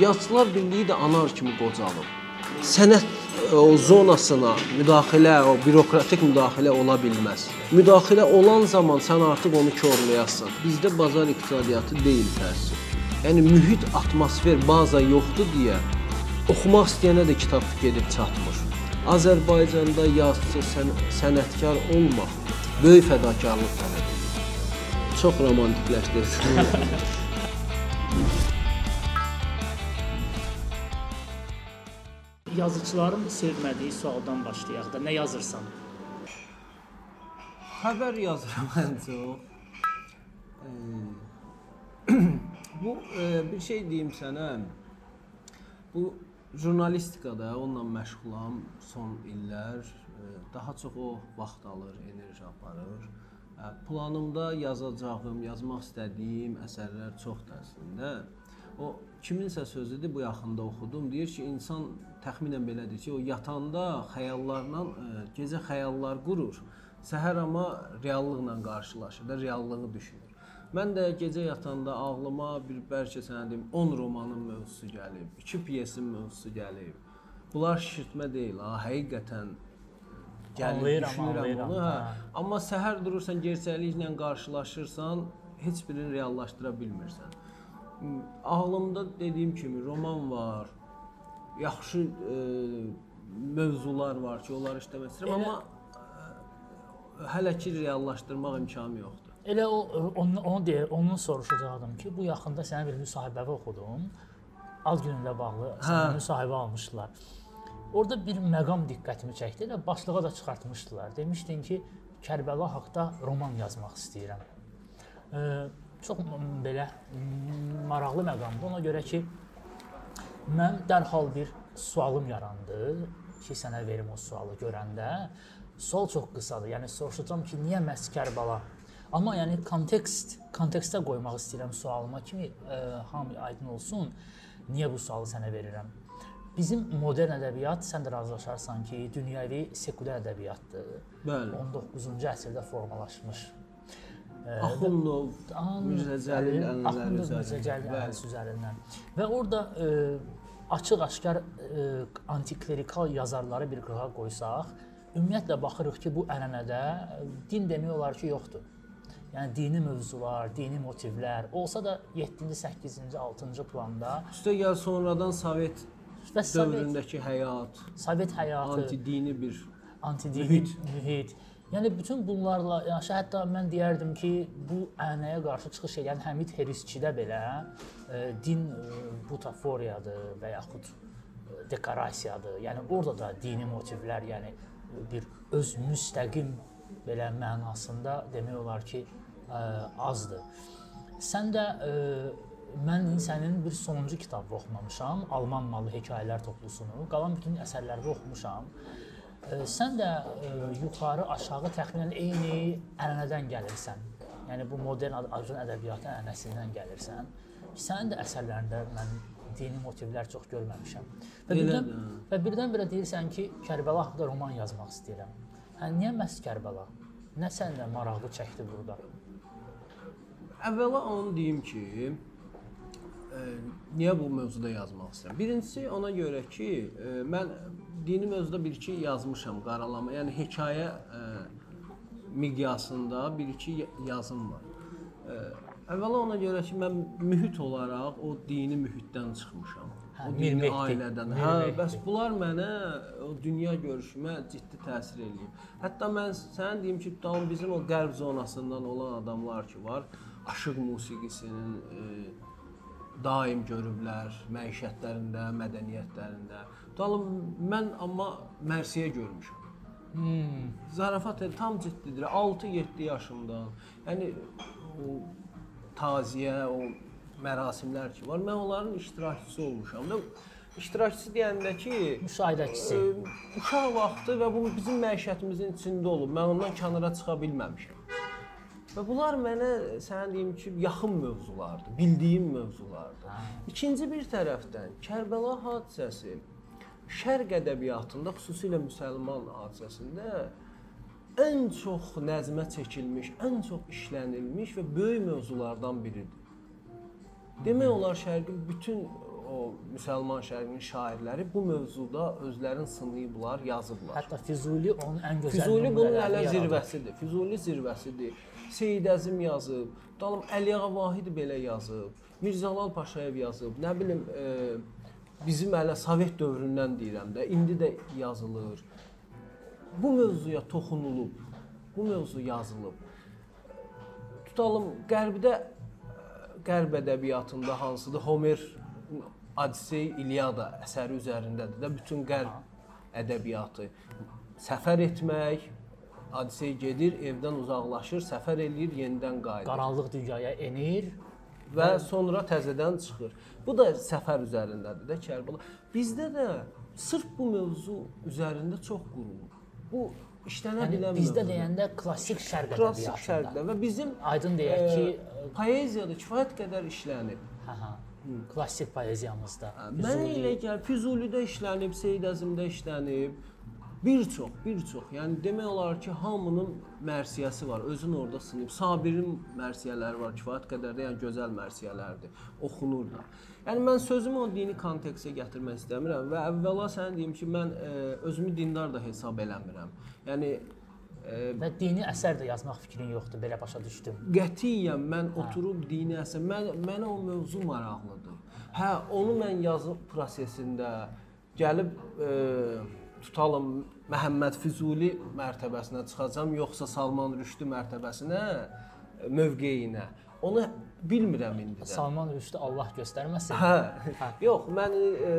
Yazıçılar Birliyi də anar kimi qocalıb. Sənət e, o zonasına müdaxilə, o bürokratik müdaxilə ola bilməz. Müdaxilə olan zaman sən artıq onu korlayasan. Bizdə bazar iqtisadiyyatı deyil təəssüf. Yəni mühit, atmosfer, baza yoxdur deyə oxumaq istəyənə də kitab gedib çatmır. Azərbaycanda yazıçı, sən, sənətkar olmaq böyük fədakarlıq tələb edir. Çox romantikləşdirdim. Yazıçıların sevmədiyi sualdan başlayaq da. Nə yazırsan? Xəbər yazıram ən çox. E, bu e, bir şey deyim sənə. Bu jurnalistikada onunla məşğulam son illər. E, daha çox o vaxt alır, enerji aparır. E, planımda yazacağım, yazmaq istədiyim əsərlər çoxdur əslində. O kiminsə sözüdür, bu yaxında oxudum. Deyir ki, insan təxminən belədir ki, o yatanda xəyallarla e, gecə xəyallar qurur. Səhər amma reallıqla qarşılaşır da, reallığı düşünür. Mən də gecə yatanda ağlıma bir bəlkə sənə deyim 10 romanın mövzusu gəlib, 2 pyesin mövzusu gəlib. Bunlar şişirtmə deyil, ha, həqiqətən gəlib Anlayıram, düşünürəm anlayıram, onu. Hə. hə. Amma səhər durursan, gerçəkliklə qarşılaşırsan, heç birini reallaşdıra bilmirsən. Ağlımda dediyim kimi roman var. Yaxşı e, mövzular var ki, onları işləmək istəyirəm, Elə- amma e, hələ ki reallaşdırmaq imkanı yoxdur. Elə o onu onu deyir, onun soruşacaqdım ki, bu yaxında sənə bir müsahibəvi oxudum. Ad gününlə bağlı Hə. müsahibə almışdılar. Orada bir məqam diqqətimi çəkdi. Elə başlığa da çıxartmışdılar. Demişdin ki, Kərbəla haqqında roman yazmaq istəyirəm. E, çox belə maraqlı məqamdır. Ona görə ki, mən dərhal bir sualım yarandı ki, sənə verim o sualı görəndə. Sual çox qısadır. Yəni soruşacağam ki, niyə məhz Kərbəla? Amma yəni kontekst, kontekstə qoymaq istəyirəm sualıma kimi ə, hamı aydın olsun. Niyə bu sualı sənə verirəm? Bizim modern ədəbiyyat sən də razılaşarsan ki, dünyəvi sekulyar ədəbiyyatdır. Bəli. 19-cu əsrdə formalaşmış. Axundov, Mirzə Cəlil Axundov Mirzə Cəlil. Ənvəri üzərindən. Və orada ə, açıq-aşkar ə, antiklerikal yazarları bir qırağa qoysaq, ümumiyyətlə baxırıq ki, bu ənənədə ə, din demək olar ki, yoxdur. Yəni dini mövzular, dini motivlər olsa da 7-ci, 8-ci, 6-cı planda Üstəgəl sonradan Sovet və Sovet, dövründəki həyat, Sovet həyatı, antidini bir antidini Mühit. mühit. Yəni bütün bunlarla, yəni hətta mən deyərdim ki, bu ənənəyə qarşı çıxış edən Həmid Herisçidə belə e, din e, butaforiyadır və yaxud e, dekorasiyadır. Yəni orada da dini motivlər, yəni bir öz müstəqim belə mənasında demək olar ki, e, azdır. Sən də e, mən sənin bir sonuncu kitabı oxumamışam, Alman malı hekayələr toplusunu. Qalan bütün əsərlərini oxumuşam. Sən də e, yuxarı, aşağı təxminən eyni ənənədən gəlirsən. Yəni bu modern Azərbaycan ədəbiyyatı ənənəsindən gəlirsən. Sənin də əsərlərində mən dini motivlər çox görməmişəm. Və birdən Elədir. və birdən-birə deyirsən ki, Kərbəla haqqında roman yazmaq istəyirəm. Hə niyə məhz Kərbəla? Nə səndə maraqlı çəkdi burada? Əvvəla onu deyim ki, e, niyə bu mövzuda yazmaq istəyirəm? Birincisi ona görə ki, e, mən dini mövzuda bir-iki yazmışam, qaralama, yəni hekayə e, miqyasında bir-iki ya- yazım var. E, əvvəla ona görə ki, mən mühit olaraq o dini mühitdən çıxmışam. Hə, o Mir dini Mehdi, ailədən. Mir Hə, bəs bunlar mənə o dünya görüşümə ciddi təsir eləyib. Hətta mən sənə deyim ki, tam bizim o qərb zonasından olan adamlar ki var, aşıq musiqisinin e, daim görüblər məişətlərində, mədəniyyətlərində. Tutalım mən amma Mərsiyə görmüşəm. Hmm. Zarafat el- tam ciddidir. 6-7 yaşımdan. Yəni o taziyə, o mərasimlər ki var, mən onların iştirakçısı olmuşam da. İştirakçısı deyəndə ki, Müşahidəçisi. Ə, uşaq vaxtı və bu bizim məişətimizin içində olub. Mən ondan kənara çıxa bilməmişəm. Və bunlar mənə sənə deyim ki, yaxın mövzulardır, bildiyim mövzulardır. İkinci bir tərəfdən Kərbəla hadisəsi Şərq ədəbiyyatında, xüsusilə müsəlman hadisəsində ən çox nəzmə çəkilmiş, ən çox işlənilmiş və böyük mövzulardan biridir. Demək olar Şərqin bütün o müsəlman şərqinin şairləri bu mövzuda özlərini sınayıblar, yazıblar. Hətta Füzuli onun ən gözəl Füzuli bunun hələ zirvəsidir. Füzuli zirvəsidir. Seyid Əzim yazıb, dalım Əliağa Vahid belə yazıb, Mirzəlal Paşayev yazıb, nə bilim e, bizim hələ Sovet dövründən deyirəm də, indi də yazılır. Bu mövzuya toxunulub, bu mövzu yazılıb. Tutalım Qərbdə Qərb ədəbiyyatında hansıdır? Homer Odissey, İlyada əsəri üzərindədir də bütün Qərb ədəbiyyatı. Səfər etmək, Odissey gedir, evdən uzaqlaşır, səfər eləyir, yenidən qayıdır Qaranlıq dünyaya enir. Və sonra təzədən çıxır. Bu da səfər üzərindədir də Kərbəla. Bizdə də sırf bu mövzu üzərində çox qurulur. Bu işlənə Yəni bilən bizdə mövzudur. deyəndə klassik şərq klassik ədəbiyyatında. şərqdə və bizim Aydın deyək ki, e, poeziyada kifayət qədər işlənib. hə hə. Klassik poeziyamızda. Mənə elə gəlir Füzulidə işlənib, Seyid Əzimdə işlənib. Bir çox, bir çox. Yəni demək olar ki, hamının mərsiyəsi var. Özün orada sınıb. Sabirin mərsiyələri var, kifayət qədər də, yəni gözəl mərsiyələrdir. Oxunur da. Yəni mən sözümü o dini kontekstə gətirmək istəmirəm və əvvəla sənə deyim ki, mən e, özümü dindar da hesab eləmirəm. Yəni e, və dini əsər də yazmaq fikrin yoxdur, belə başa düşdüm. Qətiyyən mən oturub dini əsər, mən mənə o mövzu maraqlıdır. Hə, onu mən yazı prosesində gəlib e, tutalım Məhəmməd Füzuli mərtəbəsinə çıxacam, yoxsa Salman Rüşdü mərtəbəsinə, e, mövqeyinə. Onu bilmirəm indi də. Salman Rüşdü Allah göstərməsin. Hə. Yox, mən e,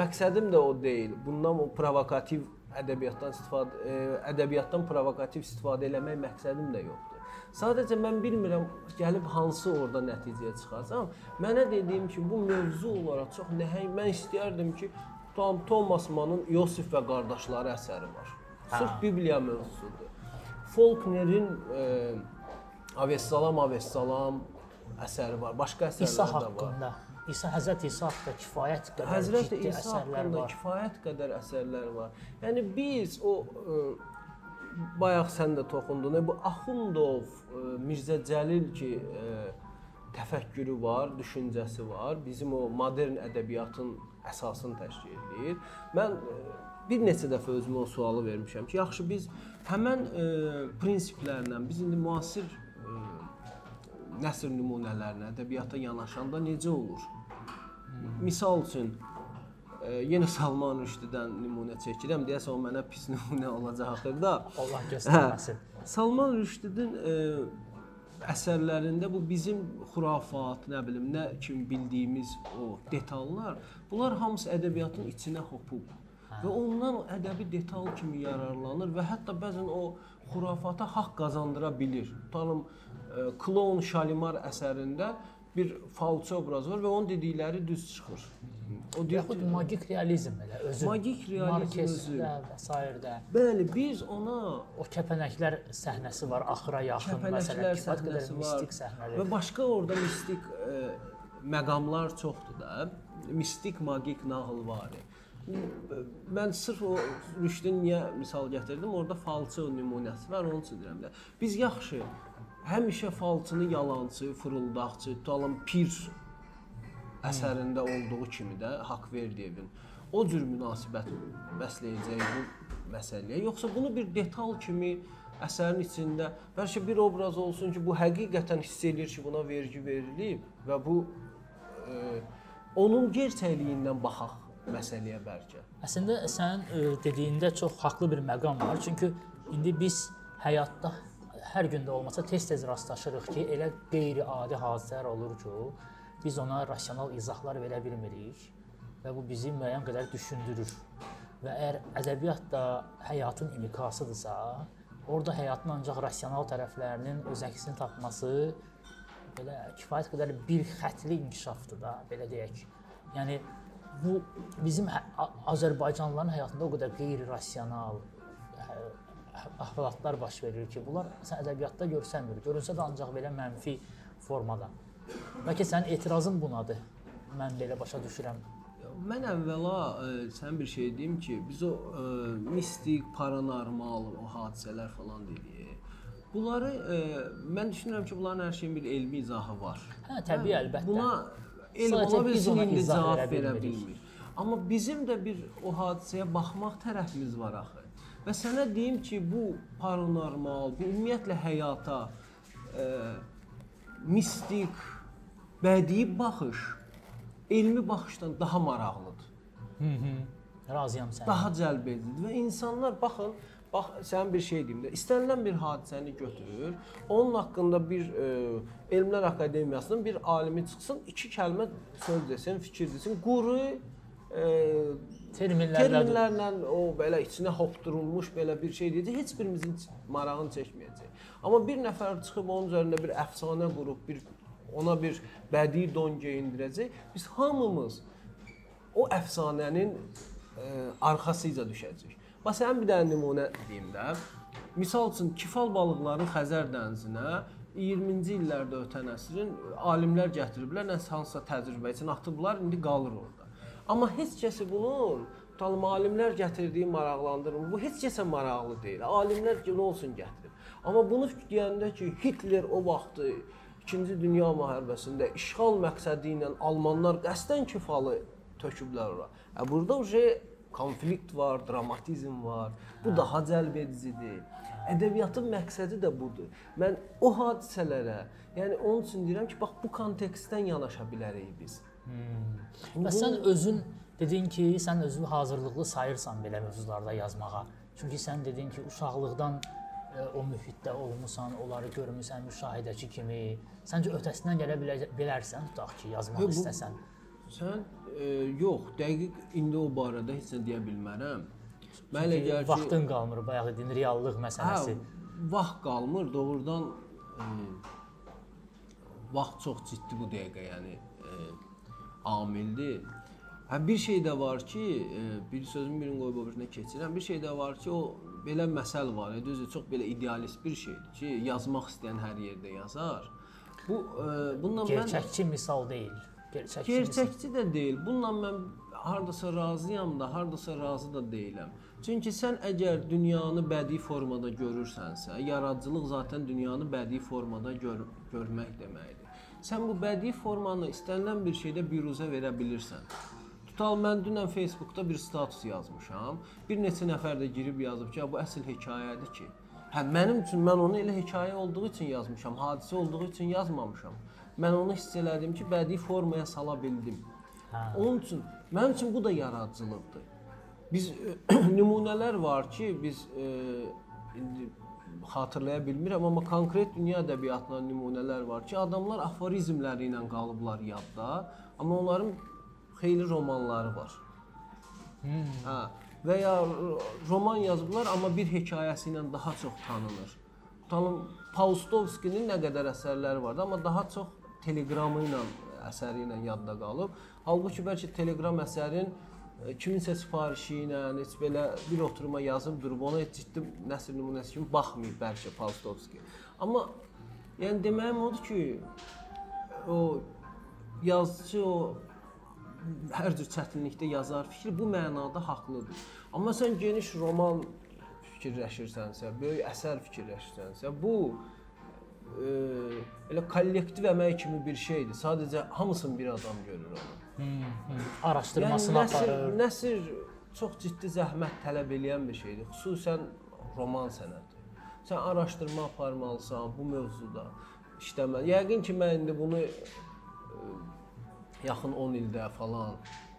məqsədim də o deyil. Bundan o provokativ ədəbiyyatdan istifadə e, ədəbiyyatdan provokativ istifadə eləmək məqsədim də yoxdur. Sadəcə mən bilmirəm gəlib hansı orada nəticəyə çıxacam. Mənə dediyim ki, bu mövzu olaraq çox nəhəng. Mən istəyərdim ki, tam Thomas Mannın Yosif və qardaşları əsəri var. Sırf Bibliya mövzusudur. Faulknerin e, Avessalam Avessalam əsəri var. Başqa əsərlər İsa də var. haqqında. İsa Həzrət İsa haqqında kifayət qədər Həzrət İsa haqqında var. kifayət qədər əsərlər var. Yəni biz o ə, bayaq sən də toxundun. Bu Axundov, ə, Mirzə Cəlil ki, ə, təfəkkürü var, düşüncəsi var. Bizim o modern ədəbiyyatın əsasını təşkil edir. Mən ə, bir neçə dəfə özümə o sualı vermişəm ki, yaxşı biz həmən ə, prinsiplərlə biz indi müasir ə, nəsr nümunələrinə, ədəbiyyata yanaşanda necə olur? Misal üçün e, yenə Salman Rüşdüdən nümunə çəkirəm. Deyəsən o mənə pis nümunə olacaqdır da. Allah Hə, göstərməsin. Salman Rüşdüdün e, əsərlərində bu bizim xurafat, nə bilim, nə kimi bildiyimiz o detallar, bunlar hamısı ədəbiyyatın içinə hopub. Və ondan ədəbi detal kimi yararlanır və hətta bəzən o xurafata haqq qazandıra bilir. Tutalım e, Klon Şalimar əsərində bir falçı obraz var və onun dedikləri düz çıxır. O Yaxud ki, magik realizm elə özü. Magik realizm özü. Və s. bəli, biz ona O kəpənəklər səhnəsi var axıra yaxın məsələn, kifayət qədər mistik səhnələr. və başqa orada mistik e, məqamlar çoxdur da. Mistik magik nağıl var. Mən sırf o Rüşdün niyə misal gətirdim? Orada falçı nümunəsi var, onun üçün deyirəm də. Biz yaxşı həmişə falçını yalançı, fırıldaqçı, tutalım pir əsərində olduğu kimi də Haqverdiyevin o cür münasibət bəsləyəcək bu məsələyə, yoxsa bunu bir detal kimi əsərin içində bəlkə bir obraz olsun ki, bu həqiqətən hiss eləyir ki, buna vergi verilib və bu e, onun gerçəkliyindən baxaq məsələyə bəlkə. Əslində sən e, dediyində çox haqlı bir məqam var. Çünki indi biz həyatda hər gün də olmasa tez-tez rastlaşırıq ki, elə qeyri-adi hadisələr olur ki, biz ona rasional izahlar verə bilmirik və bu bizi müəyyən qədər düşündürür. Və əgər ədəbiyyat da həyatın inikasıdırsa, orada həyatın ancaq rasional tərəflərinin öz əksini tapması belə kifayət qədər bir xətli inkişafdır da, belə deyək. Yəni bu bizim hə- Azərbaycanlıların həyatında o qədər qeyri-rasional əhvalatlar baş verir ki, bunlar sən ədəbiyyatda görsənmir. Görünsə də ancaq belə mənfi formada. Bəlkə sənin etirazın bunadır. Mən belə başa düşürəm. Mən əvvəla ə, sən bir şey deyim ki, biz o ə, mistik, paranormal o hadisələr falan dedik. Bunları ə, mən düşünürəm ki, bunların hər şeyin bir elmi izahı var. Hə, təbii əlbəttə. Buna elm ola bilsin indi cavab verə bilmir. Amma bizim də bir o hadisəyə baxmaq tərəfimiz var axı. Və sənə deyim ki, bu paranormal, bu ümumiyyətlə həyata e, mistik, bədii baxış elmi baxışdan daha maraqlıdır. Hı -hı. Razıyam sənə. daha cəlb edici və insanlar baxın, bax sən bir şey deyim də, istənilən bir hadisəni götürür, onun haqqında bir e, Elmlər Akademiyasının bir alimi çıxsın, iki kəlmə söz desin, fikir desin, quru e, terminlərlə terminlərlə o belə içinə hopdurulmuş belə bir şey deyəcək, heç birimizin marağını çəkməyəcək. Amma bir nəfər çıxıb onun üzərində bir əfsanə qurub, bir ona bir bədii don geyindirəcək, biz hamımız o əfsanənin ə, arxasıca düşəcək. Bax sənin bir dənə nümunə deyim də. Misal üçün kifal balıqların Xəzər dənizinə 20-ci illərdə ötən əsrin alimlər gətiriblər, nəsə hansısa təcrübə üçün atıblar, indi qalır orada. Amma heç kəsi bunun tutalım alimlər gətirdiyi maraqlandırmır. Bu heç kəsə maraqlı deyil. Alimlər ki, nə olsun gətirib. Amma bunu deyəndə ki, Hitler o vaxtı 2-ci Dünya müharibəsində işğal məqsədi ilə almanlar qəsdən kifalı töküblər ora. Ə burada uje konflikt var, dramatizm var. Bu hə. daha cəlb edicidir. Ədəbiyyatın məqsədi də budur. Mən o hadisələrə, yəni onun üçün deyirəm ki, bax bu kontekstdən yanaşa bilərik biz. Və sən özün dedin ki, sən özünü hazırlıqlı sayırsan belə mövzularda yazmağa. Çünki sən dedin ki, uşaqlıqdan ə, o mühitdə olmusan, onları görmüsən müşahidəçi kimi. Səncə ötəsindən gələ bilə- bilərsən, tutaq ki, yazmaq Yox, bu- istəsən. Sən e, yox, dəqiq indi o barədə heç nə deyə bilmərəm. Mən elə gəlir ki, vaxtın qalmır, bayaq dedin reallıq məsələsi. Hə, vaxt qalmır, doğrudan e, vaxt çox ciddi bu dəqiqə, yəni e, amildir. Hə bir şey də var ki, e, bir sözün birini qoyub o birinə keçirəm. Bir şey də var ki, o belə məsəl var. Düzdür, çox belə idealist bir şeydir ki, yazmaq istəyən hər yerdə yazar. Bu e, bununla mən Gerçəkçi misal deyil. Gerçəkçi misal. Gerçəkçi də deyil. Bununla mən hardasa razıyam da, hardasa razı da deyiləm. Çünki sən əgər dünyanı bədii formada görürsənsə, yaradıcılıq zaten dünyanı bədii formada gör görmək deməkdir. Sən bu bədii formanı istənilən bir şeydə büruzə verə bilirsən. Tutal mən dünən Facebookda bir status yazmışam. Bir neçə nəfər də girib yazıb ki, "Ya bu əsl hekayədir ki." Hə mənim üçün mən onu elə hekayə olduğu üçün yazmışam, hadisə olduğu üçün yazmamışam. Mən onu hiss elədim ki, bədii formaya sala bildim. Hə. Onun üçün mənim üçün bu da yaradıcılıqdır. Biz nümunələr var ki, biz e, indi xatırlaya bilmirəm, amma konkret dünya ədəbiyyatından nümunələr var ki, adamlar aforizmləri ilə qalıblar yadda, amma onların xeyli romanları var. Hmm. Hə. Və ya roman yazıblar, amma bir hekayəsi ilə daha çox tanınır. Tutalım Paustovskinin nə qədər əsərləri vardı, amma daha çox teleqramı ilə əsəri ilə yadda qalıb. Halbuki bəlkə teleqram əsərin kiminsə sifarişi ilə heç belə bir oturuma yazıb durub ona heç ciddi nəsr nümunəsi kimi baxmayıb bəlkə Paustovski. Amma yəni deməyim odur ki, o yazıcı o hər cür çətinlikdə yazar fikri bu mənada haqlıdır. Amma sən geniş roman fikirləşirsənsə, böyük əsər fikirləşirsənsə, bu e, elə kollektiv əmək kimi bir şeydir. Sadəcə hamısını bir adam görür onu. Araşdırmasını nəsr, aparır. nəsr çox ciddi zəhmət tələb eləyən bir şeydir. Xüsusən roman sənəti. Sən araşdırma aparmalısan bu mövzuda. İşləməli. Yəqin ki, mən indi bunu e, yaxın 10 ildə falan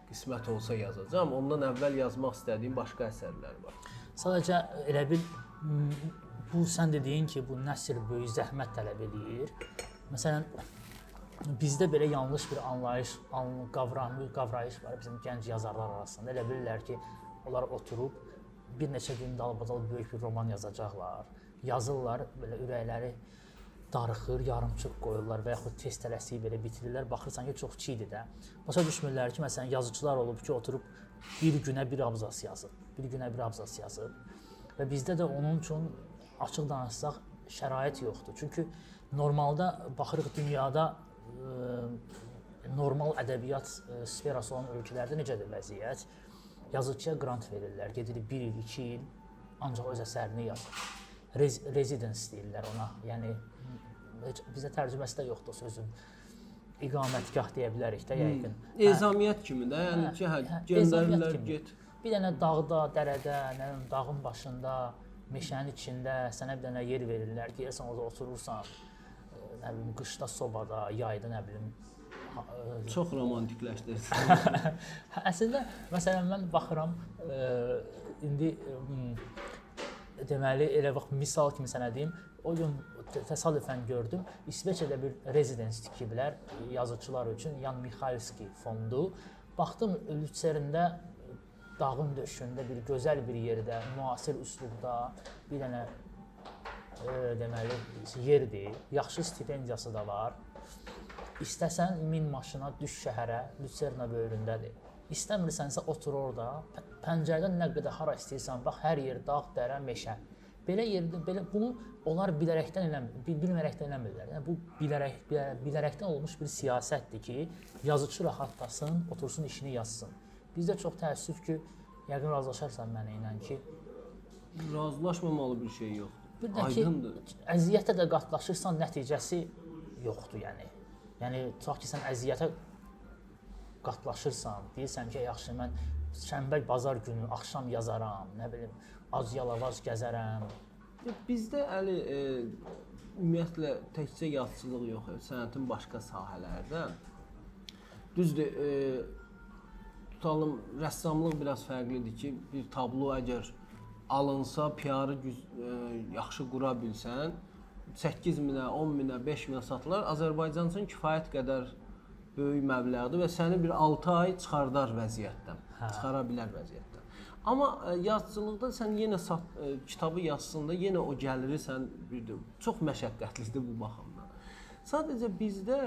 qismət olsa yazacağam. Ondan əvvəl yazmaq istədiyim başqa əsərlər var. Sadəcə elə bil bu sən dediyin ki, bu nəsr böyük zəhmət tələb eləyir. Məsələn, bizdə belə yanlış bir anlayış, an- qavramı, qavrayış var bizim gənc yazarlar arasında. Elə bilirlər ki, onlar oturub bir neçə gün dalbadal böyük bir roman yazacaqlar. Yazırlar, belə ürəkləri darıxır, yarımçıq qoyurlar və yaxud tez tələsik belə bitirirlər. Baxırsan ki, çox çiğdir də. Başa düşmürlər ki, məsələn, yazıçılar olub ki, oturub bir günə bir abzas yazıb, bir günə bir abzas yazıb. Və bizdə də onun üçün açıq danışsaq şərait yoxdur. Çünki normalda baxırıq dünyada normal ədəbiyyat sferası olan ölkələrdə necədir vəziyyət? Yazıçıya qrant verirlər, gedir 1 il, 2 il ancaq öz əsərini yazır. Rez residence deyirlər ona. Yəni heç bizə tərcüməsi də yoxdur sözün. iqamətgah deyə bilərik də yəqin. Ezamiyyət kimi də, yəni ki, hə, hə, göndərirlər get. Bir dənə dağda, dərədə, nə bilim, dağın başında, meşənin içində sənə bir dənə yer verirlər. Deyirsən orada oturursan, nə bilim, qışda sobada, yayda nə bilim, e, Çox romantikləşdirdi. Hə, Əslində məsələn mən baxıram ə, indi ə, deməli elə vaxt misal kimi sənə deyim, o gün tə- təsadüfən gördüm. İsveçrədə bir rezidens tikiblər yazıçılar üçün Yan Mikhailski fondu. Baxdım Lütserində dağın döşündə bir gözəl bir yerdə, müasir üslubda bir dənə deməli yerdir. Yaxşı stipendiyası da var. İstəsən min maşına düş şəhərə, Lüserna böyründədir. İstəmirsənsə otur orada, pə- pəncərədən nə qədər hara istəyirsən, bax hər yer dağ, dərə, meşə. Belə yerdə belə bunu onlar bilərəkdən eləmir, bil- bilmərəkdən eləmirlər. Yəni bu bilərək bilə- bilərəkdən olmuş bir siyasətdir ki, yazıçı rahatlasın, otursun işini yazsın. Bizdə çox təəssüf ki, yəqin razılaşarsan mənə ilə ki, Razılaşmamalı bir şey yoxdur. Bir də ki, əziyyətə də qatlaşırsan, nəticəsi yoxdur yəni. Yəni tutaq ki, sən əziyyətə qatlaşırsan, deyirsən ki, yaxşı mən şənbə bazar günü axşam yazaram, nə bilim, az yalavaz gəzərəm. Bizdə əli e, ümumiyyətlə təkcə yazıçılıq yox, e, sənətin başqa sahələrdə düzdür, e, tutalım rəssamlıq biraz fərqlidir ki, bir tablo əgər alınsa, PR-ı e, yaxşı qura bilsən, 8 minə, 10 minə, 5 minə satılar. Azərbaycan üçün kifayət qədər böyük məbləğdir və səni bir 6 ay çıxardar vəziyyətdən. Hə. Çıxara bilər vəziyyətdən. Amma ə, yazıçılıqda sən yenə sat, ə, kitabı yazsında yenə o gəliri sən bir də çox məşəqqətlidir bu baxımdan. Sadəcə bizdə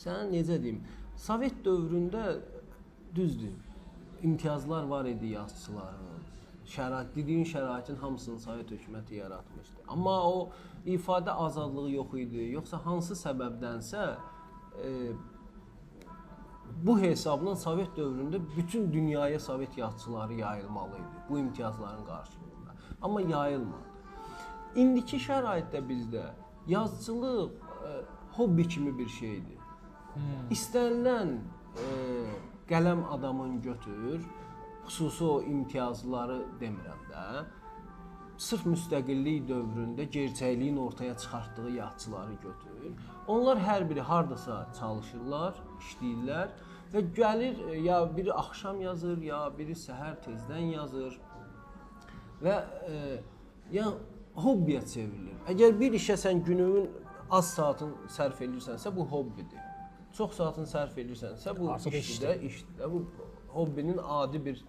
sənə necə deyim, Sovet dövründə düzdür. İmtiyazlar var idi yazıçıların. Şərait, dediyin şəraitin hamısını Sovet hökuməti yaratmışdı. Amma o ifadə azadlığı yox idi. Yoxsa hansı səbəbdənsə e, bu hesabla Sovet dövründə bütün dünyaya Sovet yazıçıları yayılmalı idi bu imtiyazların qarşılığında. Amma yayılmadı. İndiki şəraitdə bizdə yazıçılıq e, hobbi kimi bir şeydir. İstənilən e, qələm adamın götür, xüsusi o imtiyazları demirəm də. Sırf müstəqillik dövründə gerçəkliyin ortaya çıxartdığı yazıçıları götür. Onlar hər biri hardasa çalışırlar, işləyirlər və gəlir e, ya biri axşam yazır, ya biri səhər tezdən yazır və e, ya hobbiyə çevrilir. Əgər bir işə sən gününün az saatın sərf edirsənsə, bu hobbidir. Çox saatın sərf edirsənsə, bu Artıq işdir işdir. Bu hobbinin adi bir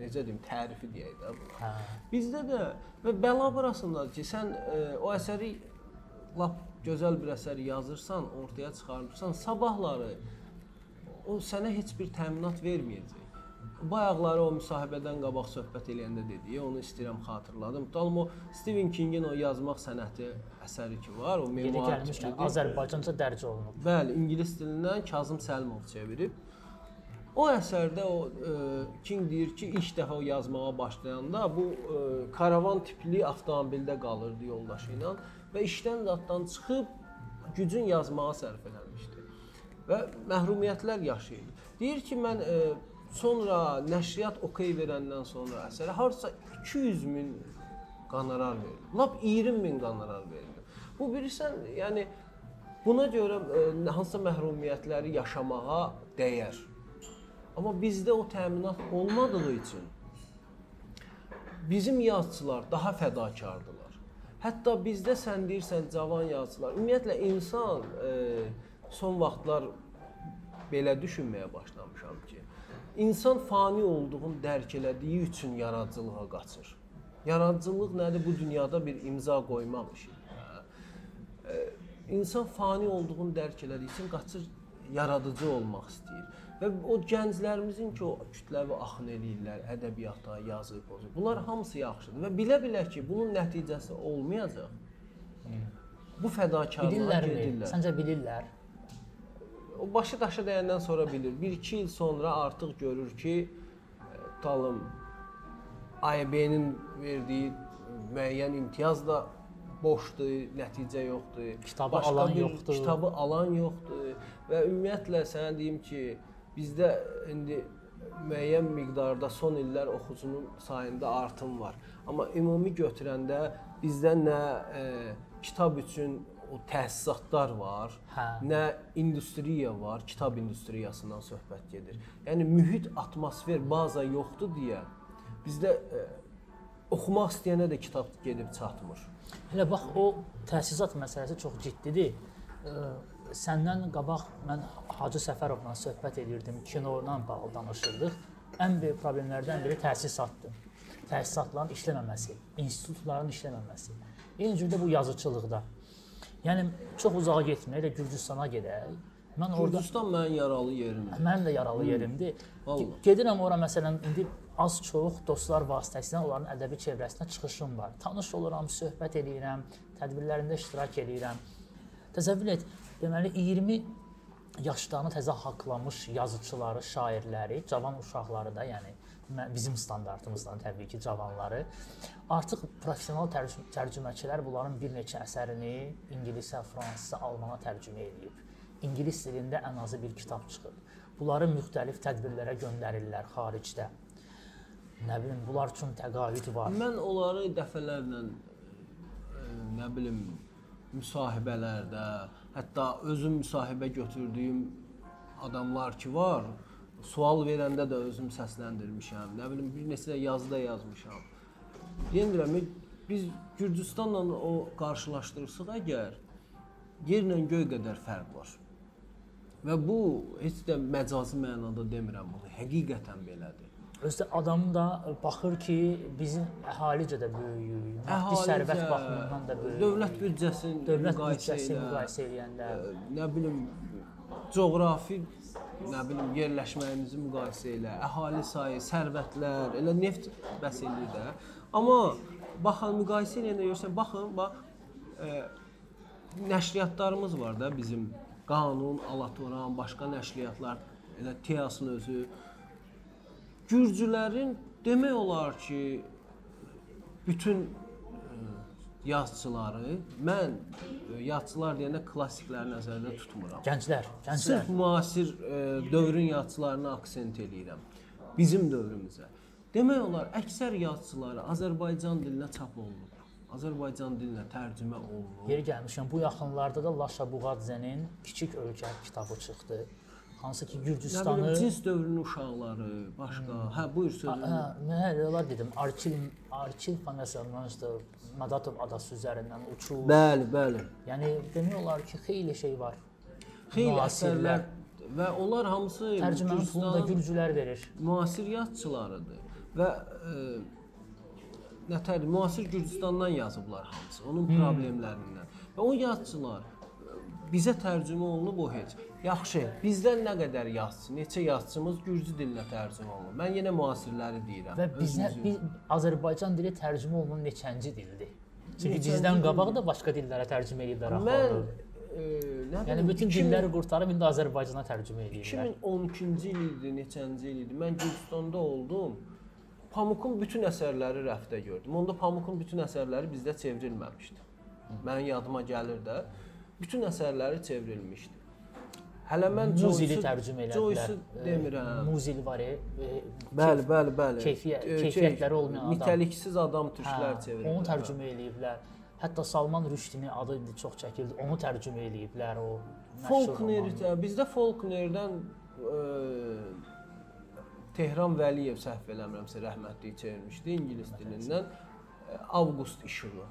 necə deyim, tərifi deyək də buna. Hə. Bizdə də və bəla burasındadır ki, sən e, o əsəri lap gözəl bir əsər yazırsan, ortaya çıxarırsan, sabahları o sənə heç bir təminat verməyəcək. Bayaqları o müsahibədən qabaq söhbət eləyəndə dediyi, onu istəyirəm xatırladım. Tutalım o Stephen Kingin o yazmaq sənəti əsəri ki var, o memuar gəlmişkən tipli. Azərbaycanca dərc olunub. Bəli, ingilis dilindən Kazım Səlimov çevirib. O əsərdə o e, King deyir ki, ilk dəfə o yazmağa başlayanda bu e, karavan tipli avtomobildə qalırdı yoldaşı ilə və işdən zaddan çıxıb gücün yazmağa sərf eləmişdi. Və məhrumiyyətlər yaşayırdı. Deyir ki, mən e, sonra nəşriyyat okey verəndən sonra əsərə harca 200 min qonorar verdim. Lap 20 min qonorar verdim. Bu bilirsən, yəni buna görə e, hansısa məhrumiyyətləri yaşamağa dəyər. Amma bizdə o təminat olmadığı üçün bizim yazıçılar daha fədakardılar. Hətta bizdə sən deyirsən cavan yazıçılar, ümumiyyətlə insan e, son vaxtlar belə düşünməyə başlamışam ki, insan fani olduğunu dərk elədiyi üçün yaradıcılığa qaçır. Yaradıcılıq nədir? Bu dünyada bir imza qoymaq işidir. E, İnsan fani olduğunu dərk elədiyi üçün qaçır yaradıcı olmaq istəyir. Və o gənclərimizin ki, o kütləvi axın eləyirlər ədəbiyyata, yazı, pozu. Bunlar hamısı yaxşıdır və bilə-bilə ki, bunun nəticəsi olmayacaq. Bu fədakarlığa Bilirlərmi? gedirlər. Səncə bilirlər? O başı daşa dəyəndən sonra bilir. 1-2 il sonra artıq görür ki, e, tutalım AYB-nin verdiyi müəyyən imtiyaz da boşdur, nəticə yoxdur. Kitabı başqa alan yoxdur. Kitabı alan yoxdur və ümumiyyətlə sənə deyim ki, bizdə indi müəyyən miqdarda son illər oxucunun sayında artım var. Amma ümumi götürəndə bizdə nə e, kitab üçün o təsisatlar var, Hə. nə industriya var, kitab industriyasından söhbət gedir. Yəni mühit, atmosfer, baza yoxdur deyə bizdə e, oxumaq istəyənə də kitab gedib çatmır. Elə bax o təsisat məsələsi çox ciddidir. Ə, səndən qabaq mən Hacı Səfərovla söhbət edirdim, kino ilə bağlı danışırdıq. Ən böyük problemlərdən biri təsisatdır. Təsisatların işləməməsi, institutların işləməməsi. Eyni cürdə bu yazıçılıqda. Yəni çox uzağa getməyək, elə Gürcüstana gedək. Mən orada Gürcüstan mənim yaralı yerimdir. Mənim də yaralı yerimdir. Vallahi. Ge- Gedirəm ora məsələn indi az çox dostlar vasitəsilə onların ədəbi çevrəsinə çıxışım var. Tanış oluram, söhbət eləyirəm, tədbirlərində iştirak eləyirəm. Təsəvvür et, deməli 20 yaşlarını təzə haqlamış yazıçıları, şairləri, cavan uşaqları da, yəni bizim standartımızdan təbii ki, cavanları artıq professional tərcüm tərcüməçilər bunların bir neçə əsərini ingilisə, fransa, almana tərcümə edib. İngilis dilində ən azı bir kitab çıxıb. Bunları müxtəlif tədbirlərə göndərirlər xaricdə. Nə bilim, bunlar üçün təqaüd var. Mən onları dəfələrlə e, nə bilim müsahibələrdə, hətta özüm müsahibə götürdüyüm adamlar ki var, sual verəndə də özüm səsləndirmişəm. Nə bilim bir neçə yazıda yazmışam. Deyirəm, biz Gürcüstanla o qarşılaşdırsaq əgər yerlə göy qədər fərq var. Və bu heç də məcazi mənada demirəm bunu. Həqiqətən belədir. Özdə adam da baxır ki, bizim əhalicə də böyüyük, maddi sərvət baxımından da böyüyük. Dövlət büdcəsini dövlət ilə, müqayisə edəndə ə, nə bilim coğrafi nə bilim yerləşməyimizi müqayisə ilə, əhali sayı, sərvətlər, elə neft bəs eləyir də. Amma baxın müqayisə edəndə görsən, baxın, bax ə, nəşriyyatlarımız var da bizim Qanun, Alatoran, başqa nəşriyyatlar, elə TEAS-ın özü Gürcülərin demək olar ki, bütün ə, yazıçıları mən ə, yazıçılar deyəndə klassikləri nəzərdə tutmuram. gənclər, gənclər Sırf müasir ə, dövrün yazıçılarına aksent eləyirəm. Bizim dövrümüzə. Demək olar əksər yazıçıları Azərbaycan dilinə çap olunub. Azərbaycan dilinə tərcümə olunub. Yeri gəlmişəm, bu yaxınlarda da Laşa Buğadzənin Kiçik Ölkə kitabı çıxdı. Hansı ki Nə Gürcüstanı bilim cins dövrünün uşaqları, başqa. Hə, buyur sözünü. Hə, mən elə dedim. Arçil Arçil familiyasından işte Madatov adası üzərindən uçur. Bəli, bəli. Yəni demək olar ki, xeyli şey var. Xeyli əsərlər və onlar hamısı Tərcümənin pulunu da gürcülər verir. müasir yazıçılarıdır və ə, nətər müasir Gürcüstandan yazıblar hamısı, onun problemlərindən. Və o yazıçılar bizə tərcümə olunub o heç. Yaxşı, bizdən nə qədər yazıçı, neçə yazıçımız gürcü dilinə tərcümə olunub. Mən yenə müasirləri deyirəm. Və bizə biz Azərbaycan dili tərcümə olunan neçənci dildir? Çünki Neçənci bizdən qabaq da başqa dillərə tərcümə ediblər mən axı. ə, nə Yəni bütün 2000 dilləri qurtarıb indi Azərbaycana tərcümə edirlər. 2012-ci il idi, neçənci il idi. Mən Gürcüstanda oldum. Pamukun bütün əsərləri rəfdə gördüm. Onda Pamukun bütün əsərləri bizdə çevrilməmişdi. Mənim yadıma gəlir də. Bütün əsərləri çevrilmişdi. Hələ mən Muzili tərcümə elədilər. Joyce-u demirəm. Muzil var. e, e, Bəli, bəli, bəli. keyfiyyət- Ee, keyfiyyətləri olmayan adam. Nitəliksiz adam Hə, türklər çeviriblər. onu tərcümə eləyiblər. Hətta Salman Rüşdinin adı indi çox çəkildi. Onu tərcümə eləyiblər o romanı. bizdə Folknerdən ə, Tehran Vəliyev səhv eləmirəmsə rəhmətlik çevirmişdi ingilis dilindən Avqust işığı.